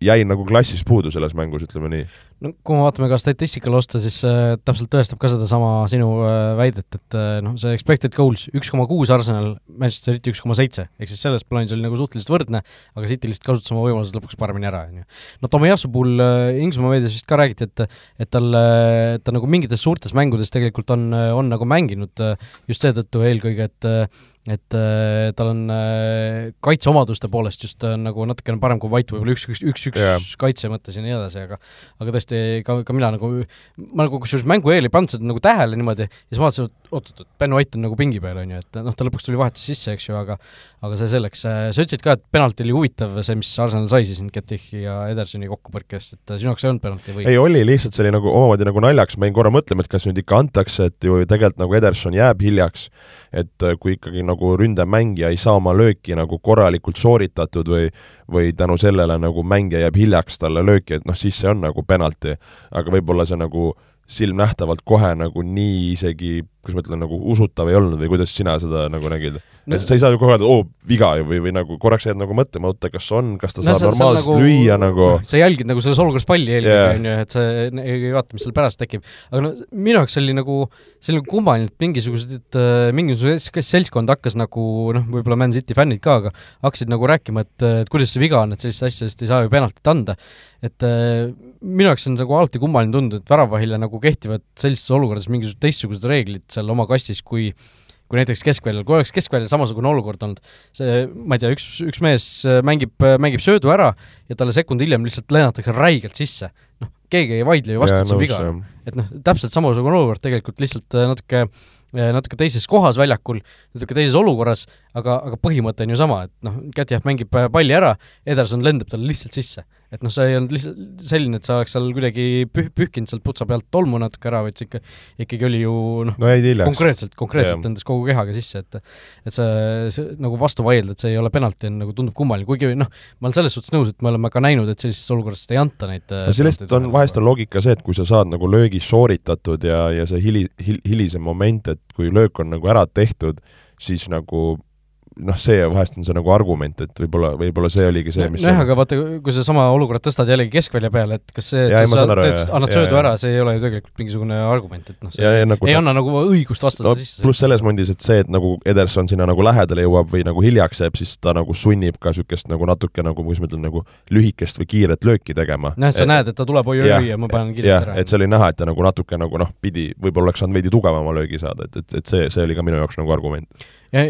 jäi nagu klassist puudu selles mängus, ütleme nii no kui me vaatame ka statistikale osta, siis äh, täpselt tõestab ka sedasama sinu äh, väidet, et äh, noh, see expected goals üks koma kuus Arsenal, Manchester City üks koma seitse, ehk siis selles plaanis oli nagu suhteliselt võrdne, aga City lihtsalt kasutas oma võimalused lõpuks paremini ära, on ju. no Tomiyasu puhul äh, Inglismaa meedias vist ka räägiti, et et tal, äh, ta nagu mingites suurtes mängudes tegelikult on, äh, on nagu mänginud äh, just seetõttu eelkõige, et äh, et äh, tal on äh, kaitseomaduste poolest just äh, nagu natukene parem kui White võib-olla üks, üks, üks, üks yeah. kaitse mõttes ja nii edasi, aga aga tõesti tõesti ka, ka mina nagu, ma nagu kusjuures mängu eel ei pannud seda nagu tähele niimoodi ja siis vaatasin, et oot-oot, Ben White on nagu pingi peal, on ju, et noh, ta lõpuks tuli vahetus sisse, eks ju, aga aga see selleks, sa ütlesid ka, et penalti oli huvitav, see, mis Arsenal sai siis Getichi ja Edersoni kokkupõrkest, et sinu jaoks ei olnud penalti või? ei, oli, lihtsalt see oli nagu omamoodi nagu naljaks, ma jäin korra mõtlema, et kas nüüd ikka antakse, et ju tegelikult nagu Ederson jääb hiljaks, et kui ikkagi nagu ründemängija ei saa oma lööki nagu korralikult sooritatud või või tänu sellele nagu mängija jääb hiljaks talle lööki, et noh, siis see on nagu penalti. aga võib-olla see nagu silmnähtavalt kohe nagu nii isegi, kuidas ma ütlen, nagu usutav ei olnud või kuidas sina seda nagu nägid no,? sa ei saa ju kohe öelda, oo, viga ju või, või nagu korraks jääd nagu mõtlema, oota, kas on, kas ta no, saab normaalselt nagu, lüüa nagu sa jälgid nagu selles olukorras palli eelkõige yeah., on ju, et sa ei vaata, mis seal pärast tekib. aga no minu jaoks oli nagu, nagu kummaline, et mingisugused, äh, mingisugune seltskond hakkas nagu noh, võib-olla Man City fännid ka, aga hakkasid nagu rääkima, et, et kuidas see viga on, et sellist asja, sest ei saa ju penaltit anda et äh, minu jaoks on nagu alati kummaline tunduda, et väravahile nagu kehtivad sellistes olukordades mingisugused teistsugused reeglid seal oma kastis, kui kui näiteks keskväljal, kui oleks keskväljal samasugune olukord olnud, see, ma ei tea, üks, üks mees äh, mängib, mängib söödu ära ja talle sekund hiljem lihtsalt lennatakse räigelt sisse. noh, keegi ei vaidle ju vastu, et see on viga. et noh, täpselt samasugune olukord tegelikult lihtsalt äh, natuke natuke teises kohas väljakul, natuke teises olukorras, aga, aga põhimõte on ju sama, et noh, Kätjah mängib palli ära, Ederson lendab talle lihtsalt sisse et noh, see ei olnud lihtsalt selline, et sa oleks seal kuidagi püh-, pühkinud sealt putsa pealt tolmu natuke ära, vaid see ikka, ikkagi oli ju noh no, konkreetselt, konkreetselt endas kogu kehaga sisse, et et see, see nagu vastu vaielda, et see ei ole penalti, on nagu tundub kummaline, kuigi noh, ma olen selles suhtes nõus, et me oleme ka näinud, et sellises olukorras ei anta neid no sellest on, vahest on loogika see, et kui sa saad nagu löögis sooritatud ja, ja see hili, hil-, hilisem moment, et kui löök on nagu ära tehtud, siis nagu noh, see vahest on see nagu argument, et võib-olla, võib-olla see oligi see, mis nojah, aga vaata, kui sa sama olukorra tõstad jällegi keskvälja peale, et kas see, et ja, sa saad, teed, annad söödu ära, see ei ole ju tegelikult mingisugune argument, et noh, see ja, ja, nagu, ei anna nagu õigust vastada no, sisse. pluss selles mõndis, et see, et nagu Ederson sinna nagu lähedale jõuab või nagu hiljaks jääb, siis ta nagu sunnib ka niisugust nagu natuke nagu, kuidas ma ütlen, nagu lühikest või kiiret lööki tegema. nojah, sa et, näed, et ta tuleb oi-oi ja ma panen kiirelt ära. et see oli näha, et ta nagu natuke nagu noh, pidi, võib-olla oleks saanud veidi tugevama löögi saada, et, et, et see, see oli ka minu jaoks nagu argument ja,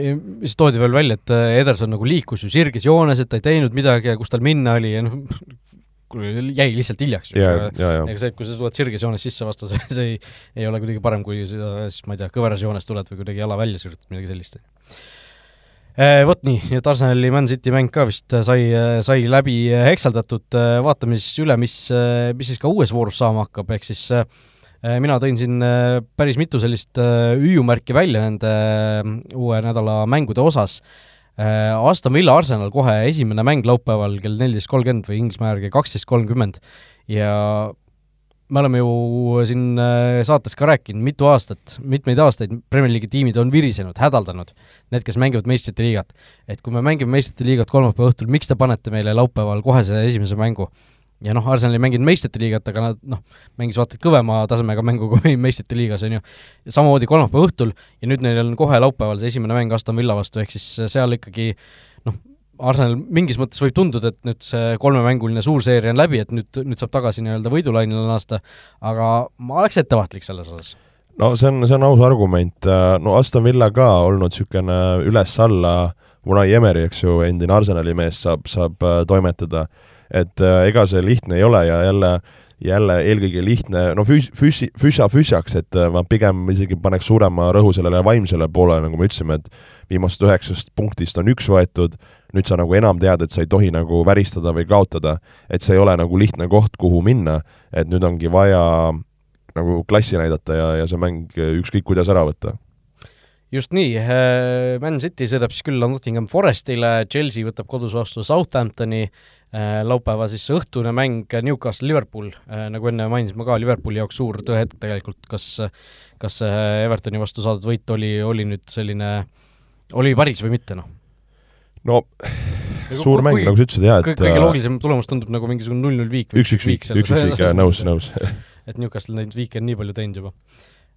siis toodi veel välja, et äh, Ederson nagu liikus ju sirges joones, et ta ei teinud midagi ja kus tal minna oli ja noh, jäi lihtsalt hiljaks. ega see, et kui sa tuled sirges joones sisse vastase, see ei, ei ole kuidagi parem, kui sa siis, ma ei tea, kõveras joones tuled või kuidagi jala välja sürutad, midagi sellist. Eh, vot nii, nii et Arsenali Man City mäng ka vist sai, sai läbi hekseldatud, vaatame siis üle, mis, mis siis ka uues voorus saama hakkab, ehk siis äh, Äh, mina tõin siin äh, päris mitu sellist äh, hüüumärki välja nende uue nädala mängude osas. Aston Villa Arsenal kohe esimene mäng laupäeval kell neliteist kolmkümmend või Inglismaa järgi kaksteist kolmkümmend ja me oleme ju siin saates ka rääkinud mitu aastat, mitmeid aastaid Premier League'i tiimid on virisenud, hädaldanud, need, kes mängivad meistrite liigat. et kui me mängime meistrite liigat kolmapäeva õhtul, miks te panete meile laupäeval kohe selle esimese mängu? Ja noh, Arsenal ei mänginud meistrite liigat, aga nad noh, mängis vaata et kõvema tasemega mängu kui [LAUGHS] meistrite liigas, on ju. samamoodi kolmapäeva õhtul ja nüüd neil on kohe laupäeval see esimene mäng Aston Villa vastu, ehk siis seal ikkagi noh, Arsenal mingis mõttes võib tunduda, et nüüd see kolmemänguline suur seeria on läbi, et nüüd, nüüd saab tagasi nii-öelda võidulainele naasta, aga ma oleks ettevaatlik selles osas. No see on, see on aus argument, no Aston Villa ka olnud niisugune üles-alla, Unai Emeri, eks ju, endine Arsenali mees, saab, saab äh, toimetada et äh, ega see lihtne ei ole ja jälle jälle eelkõige lihtne, no füs-, füsi-, füsa füsjaks, et äh, ma pigem isegi paneks suurema rõhu sellele vaimsele poolele, nagu me ütlesime, et viimasest üheksast punktist on üks võetud, nüüd sa nagu enam tead, et sa ei tohi nagu väristada või kaotada, et see ei ole nagu lihtne koht, kuhu minna, et nüüd ongi vaja nagu klassi näidata ja, ja see mäng ükskõik kuidas ära võtta just nii, Man City sõidab siis külla Nottingham Forestile, Chelsea võtab kodus vastu Southamptoni, Äh, laupäeva siis õhtune mäng Newcastle-Liverpool, äh, nagu enne mainisime ka, Liverpooli jaoks suur tõehetk tegelikult, kas kas see Evertoni vastu saadud võit oli, oli nüüd selline, oli päris või mitte, noh? no suur mäng, nagu sa ütlesid, jaa, et kõige loogilisem tulemus tundub nagu mingisugune null-null viik üks-üks viik, üks-üks viik, jaa, nõus, nõus [LAUGHS] et Newcastle neid viike on nii palju teinud juba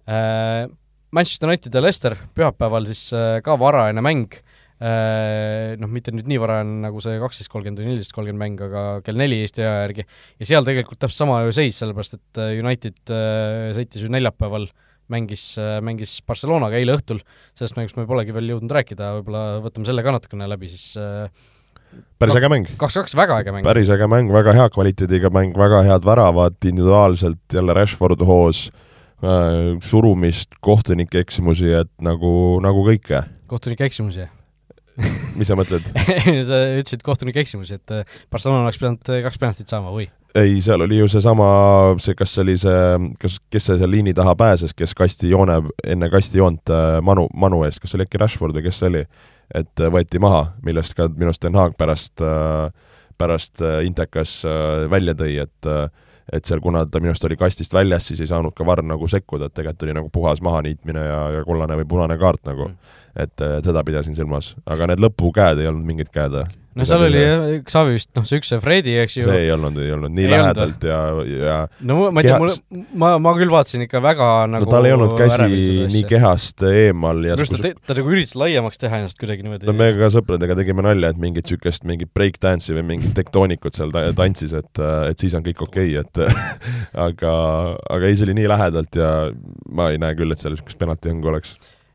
äh,. Manchester United ja Leicester pühapäeval siis ka varajane mäng Äh, noh, mitte nüüd nii varajane nagu see kaksteist kolmkümmend või neliteist kolmkümmend mäng, aga kell neli Eesti aja järgi, ja seal tegelikult täpselt sama ju seis, sellepärast et äh, United äh, sõitis ju neljapäeval, mängis, mängis Barcelonaga eile õhtul, sellest mängust me polegi veel jõudnud rääkida, võib-olla võtame selle ka natukene läbi, siis päris äge mäng. kaks-kaks, väga äge mäng. päris äge mäng, väga hea kvaliteediga mäng, väga head väravad, individuaalselt jälle Rashford hoos äh,, surumist, kohtunike eksimusi, et nagu, nagu kõike. kohtunike eksimusi? [LAUGHS] mis sa mõtled [LAUGHS] sa ütlesid kohtunike eksimusi, et äh, Barcelona oleks pidanud äh, kaks penaltit saama või? ei, seal oli ju seesama, see, kas see oli see, kas, kes see seal liini taha pääses, kes kasti joone, enne kastijoont äh, Manu, Manu eest, kas see oli äkki Rashford või kes see oli? et võeti maha, millest ka minu arust Den Haag pärast, pärast Intekas välja tõi, et et seal, kuna ta minu arust oli kastist väljas, siis ei saanud ka VAR nagu sekkuda, et tegelikult oli nagu puhas mahaniitmine ja, ja kollane või punane kaart nagu. Mm. Et seda pidasin silmas, aga need lõpukäed ei olnud mingid käed või? No seal oli Xavi vist, noh, see üks, see Fredi, eks ju. see ei olnud, ei olnud nii ei lähedalt olnud. ja, ja no ma ei tea, mul, ma, ma küll vaatasin ikka väga nagu no tal ei olnud käsi nii kehast eemal ja minu arust ta, ta nagu üritas laiemaks teha ennast kuidagi niimoodi. no me ka sõpradega tegime nalja, et mingit niisugust mingit breakdance'i või mingit tektoonikut seal tantsis, et, et siis on kõik okei okay,, et [LAUGHS] aga, aga ei, see oli nii lähedalt ja ma ei näe küll, et seal niisugust penaltihõngu oleks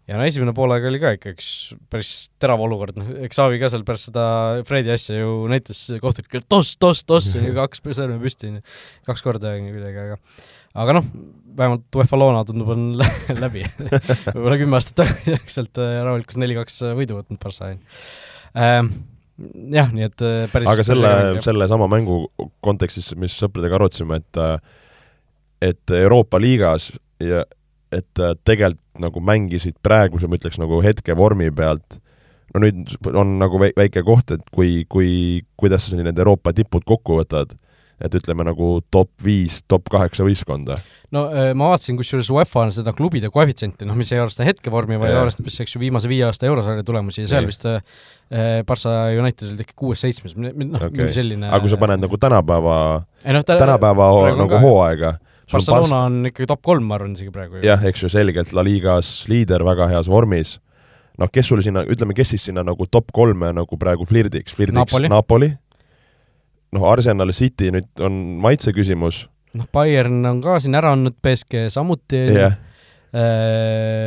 ja no esimene poolaeg oli ka ikka üks päris terav olukord, noh, eks Aavi ka seal pärast seda Fredi asja ju näitas kohtunikele toss, toss, toss, on ju kaks sõrme püsti, kaks korda kuidagi, aga aga noh, vähemalt UEFA Loona tundub, on [LAUGHS] läbi. Võib-olla kümme aastat tagasi oleks sealt äh, rahulikult neli-kaks võidu võtnud Barca ähm,. jah, nii et äh, päris aga selle, selle sama mängu kontekstis, mis sõpradega arutasime, et äh, et Euroopa liigas ja et äh, tegelikult nagu mängisid praeguse, ma ütleks nagu hetke vormi pealt, no nüüd on nagu väike koht, et kui, kui, kuidas sa need Euroopa tipud kokku võtad, et ütleme nagu top viis, top kaheksa võistkonda. no äh, ma vaatasin kusjuures UEFA on seda klubide koefitsienti, noh, mis ei arvesta hetkevormi, vaid arvestab siis, eks ju, viimase viie aasta eurosarja tulemusi ja seal ja. vist äh, Barca United olid ikka kuues-seitsmes, noh okay., selline aga kui sa paned nagu tänapäeva, no, tänapäeva nagu ka. hooaega Barcelona on ikkagi top kolm, ma arvan isegi praegu. jah, eks ju, selgelt La Ligas liider, väga heas vormis, noh, kes sul sinna, ütleme, kes siis sinna nagu top kolme nagu praegu flirdiks, flirdiks Napoli, Napoli., noh, Arsenal City nüüd on maitse küsimus. noh, Bayern on ka siin ära andnud, BSG samuti yeah.,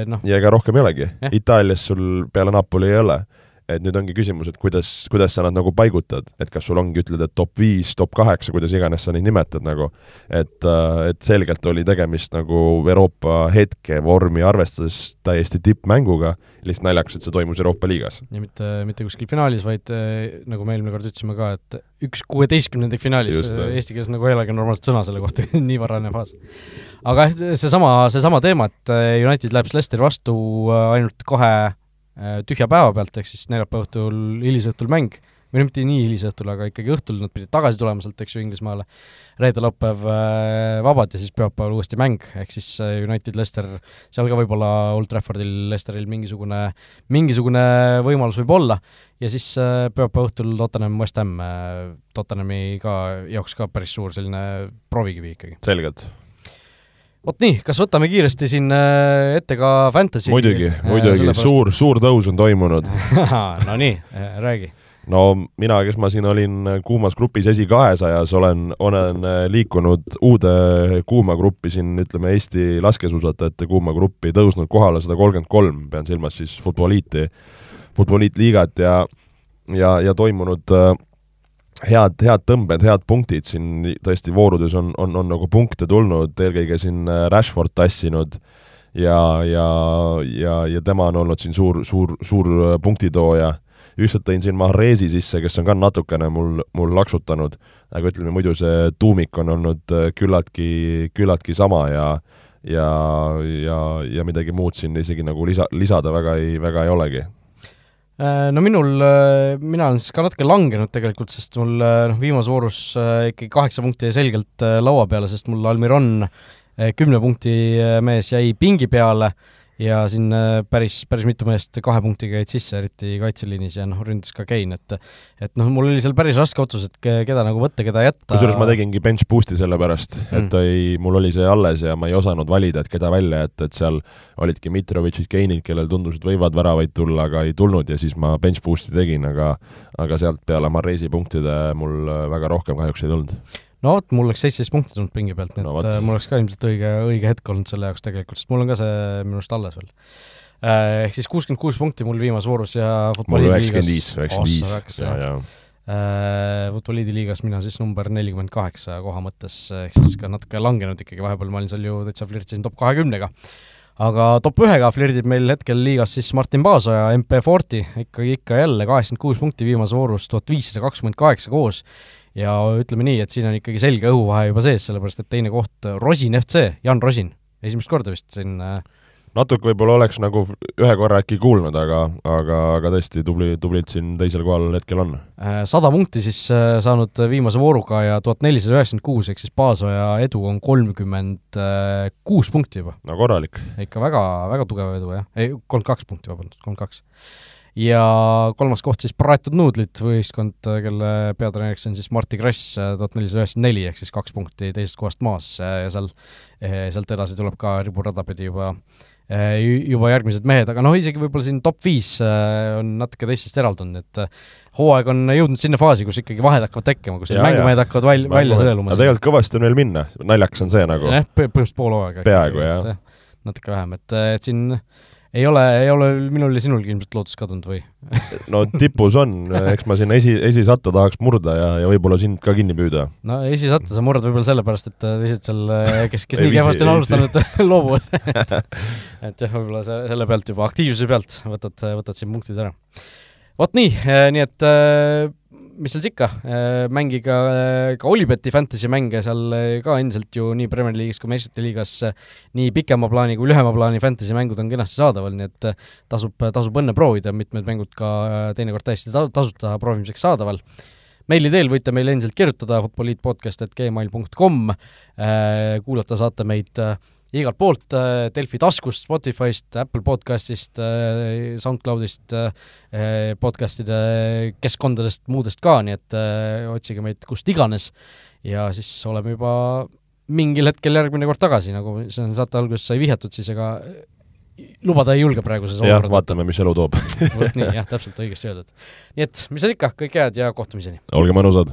noh. ja ega rohkem ei olegi yeah., Itaalias sul peale Napoli ei ole et nüüd ongi küsimus, et kuidas, kuidas sa nad nagu paigutad, et kas sul ongi, ütled, et top viis, top kaheksa, kuidas iganes sa neid nimetad nagu, et, äh, et selgelt oli tegemist nagu Euroopa hetkevormi arvestades täiesti tippmänguga, lihtsalt naljakas, et see toimus Euroopa liigas. ja mitte, mitte kuskil finaalis, vaid äh, nagu me eelmine kord ütlesime ka, et üks kuueteistkümnendik finaalis, eesti keeles nagu ei olegi normaalset sõna selle kohta [LAUGHS] nii varane faas. aga seesama, seesama teema, et äh, United läheb Leicesteri vastu ainult kahe Äh, tühja päeva pealt, ehk siis neljapäeva õhtul, hilisõhtul mäng, või no mitte nii hilisõhtul, aga ikkagi õhtul nad pidid tagasi tulema sealt, eks ju, Inglismaale, reede-laupäev äh, vabad ja siis pühapäeval uuesti mäng, ehk siis äh, United, Leicester, seal ka võib-olla Old Traffordil, Leicesteril mingisugune, mingisugune võimalus võib olla, ja siis pühapäeva õhtul Tottenham, West Ham, Tottenhami ka jaoks ka päris suur selline proovikivi ikkagi. selgelt vot nii, kas võtame kiiresti siin äh, ette ka Fantasy? muidugi, äh, muidugi, suur, suur tõus on toimunud [LAUGHS] no nii, äh, räägi. no mina, kes ma siin olin kuumas grupis esikahesajas, olen, olen liikunud uude kuuma gruppi siin, ütleme Eesti laskesuusatajate kuuma gruppi, tõusnud kohale sada kolmkümmend kolm, pean silmas siis Futboliiti, Futboliit liigat ja ja, ja toimunud head, head tõmbed, head punktid siin tõesti voorudes on, on, on nagu punkte tulnud, eelkõige siin Rashford tassinud ja, ja, ja, ja tema on olnud siin suur, suur, suur punktitooja. Ükskord tõin siin Mahrezi sisse, kes on ka natukene mul, mul laksutanud, aga ütleme muidu see tuumik on olnud äh, küllaltki, küllaltki sama ja ja, ja, ja midagi muud siin isegi nagu lisa, lisada väga ei, väga ei olegi. äh, no minul, äh, mina olen siis ka natuke langenud tegelikult, sest mul noh, viimases voorus ikkagi kaheksa punkti jäi selgelt laua peale, sest mul Almiron kümne punkti mees jäi pingi peale ja siin äh, päris, päris mitu meest kahe punktiga jäid sisse, eriti kaitseliinis ja noh, ründas ka Kein, et et noh, mul oli seal päris raske otsus, et keda nagu võtta, keda jätta. kusjuures ma tegingi bench boost'i selle pärast mm., et ei, mul oli see alles ja ma ei osanud valida, et keda välja jätta, et seal olidki Mitrovitšid, Keinid, kellel tundus, et võivad väravaid tulla, aga ei tulnud ja siis ma bench boost'i tegin, aga aga sealt peale Marresi punktide mul väga rohkem kahjuks ei tulnud no vot, mul oleks seitseteist punkti tulnud pingi pealt, nii et no, võt. Äh, mul oleks ka ilmselt õige, õige hetk olnud selle jaoks tegelikult, sest mul on ka see minu arust alles veel. Äh, ehk siis kuuskümmend kuus punkti mul viimases voorus ja üheksakümmend viis, üheksakümmend viis, ja, ja äh, Futboliidi liigas mina siis number nelikümmend kaheksa koha mõttes, ehk siis ka natuke langenud ikkagi, vahepeal ma olin seal ju täitsa flirtisin top kahekümnega. aga top ühega flirdib meil hetkel liigas siis Martin Paasoja, MP Forti, ikkagi, ikka jälle kaheksakümmend kuus punkti viimases voorus, tuhat viissada kakskümmend kaheksa koos ja ütleme nii, et siin on ikkagi selge õhuvahe juba sees, sellepärast et teine koht, Rosin FC, Jan Rosin, esimest korda vist siin äh, natuke võib-olla oleks nagu ühe korra äkki kuulnud, aga, aga, aga tõesti tubli, tublilt siin teisel kohal hetkel on. Äh, sada punkti siis äh, saanud viimase vooruga ja tuhat nelisada üheksakümmend kuus, ehk siis Paasoja edu on kolmkümmend kuus punkti juba. no korralik. ikka väga, väga tugev edu, jah. ei, kolmkümmend kaks punkti, vabandust, kolmkümmend kaks ja kolmas koht siis Praetud Nuudlid, võistkond, kelle peatreeneriks on siis Martti Krass, tuhat nelisada üheksakümmend neli, ehk siis kaks punkti teisest kohast maas ja seal, eh, sealt edasi tuleb ka riburada pidi juba eh, juba järgmised mehed, aga noh, isegi võib-olla siin top viis on natuke teistest eraldunud, et hooaeg on jõudnud sinna faasi, kus ikkagi vahed hakkavad tekkima, kus mängumehed hakkavad val-, välja sõeluma. tegelikult kõvasti on veel minna, naljakas on see nagu. jah, põhimõtteliselt pool hooaega. peaaegu, jah. natuke vähem, et, et siin ei ole, ei ole minul ja sinulgi ilmselt lootus kadunud või [LAUGHS] no tipus on, eks ma sinna esi, esisatta tahaks murda ja, ja võib-olla sind ka kinni püüda. no esisatta sa murrad võib-olla sellepärast, et teised seal, kes, kes nii kehvasti on alustanud, [LAUGHS] loobuvad [LAUGHS] et, et jah, võib-olla see, selle pealt juba, aktiivsuse pealt võtad, võtad siin punktid ära. vot nii, nii et mis seal siis ikka, äh, mängige äh, ka Olibeti fantasy mänge seal äh, ka endiselt ju nii Premier League'is kui meistrite liigas nii pikema plaani kui lühema plaani fantasy mängud on kenasti saadaval, nii et tasub, tasub õnne proovida, mitmed mängud ka teinekord täiesti tasuta proovimiseks saadaval. Meili teel võite meile endiselt kirjutada futboliitpodcast.gmail.com, kuulata saate meid igalt poolt, äh, Delfi taskust, Spotify'st, Apple podcast'ist, äh, SoundCloud'ist, äh, podcast'ide keskkondadest, muudest ka, nii et otsige meid kust iganes ja siis oleme juba mingil hetkel järgmine kord tagasi, nagu see saate alguses sai vihjatud, siis ega lubada ei julge praeguses olukorras. vaatame, mis elu toob vot nii, jah, täpselt õigesti öeldud. nii et mis seal ikka, kõike head ja kohtumiseni! olge mõnusad!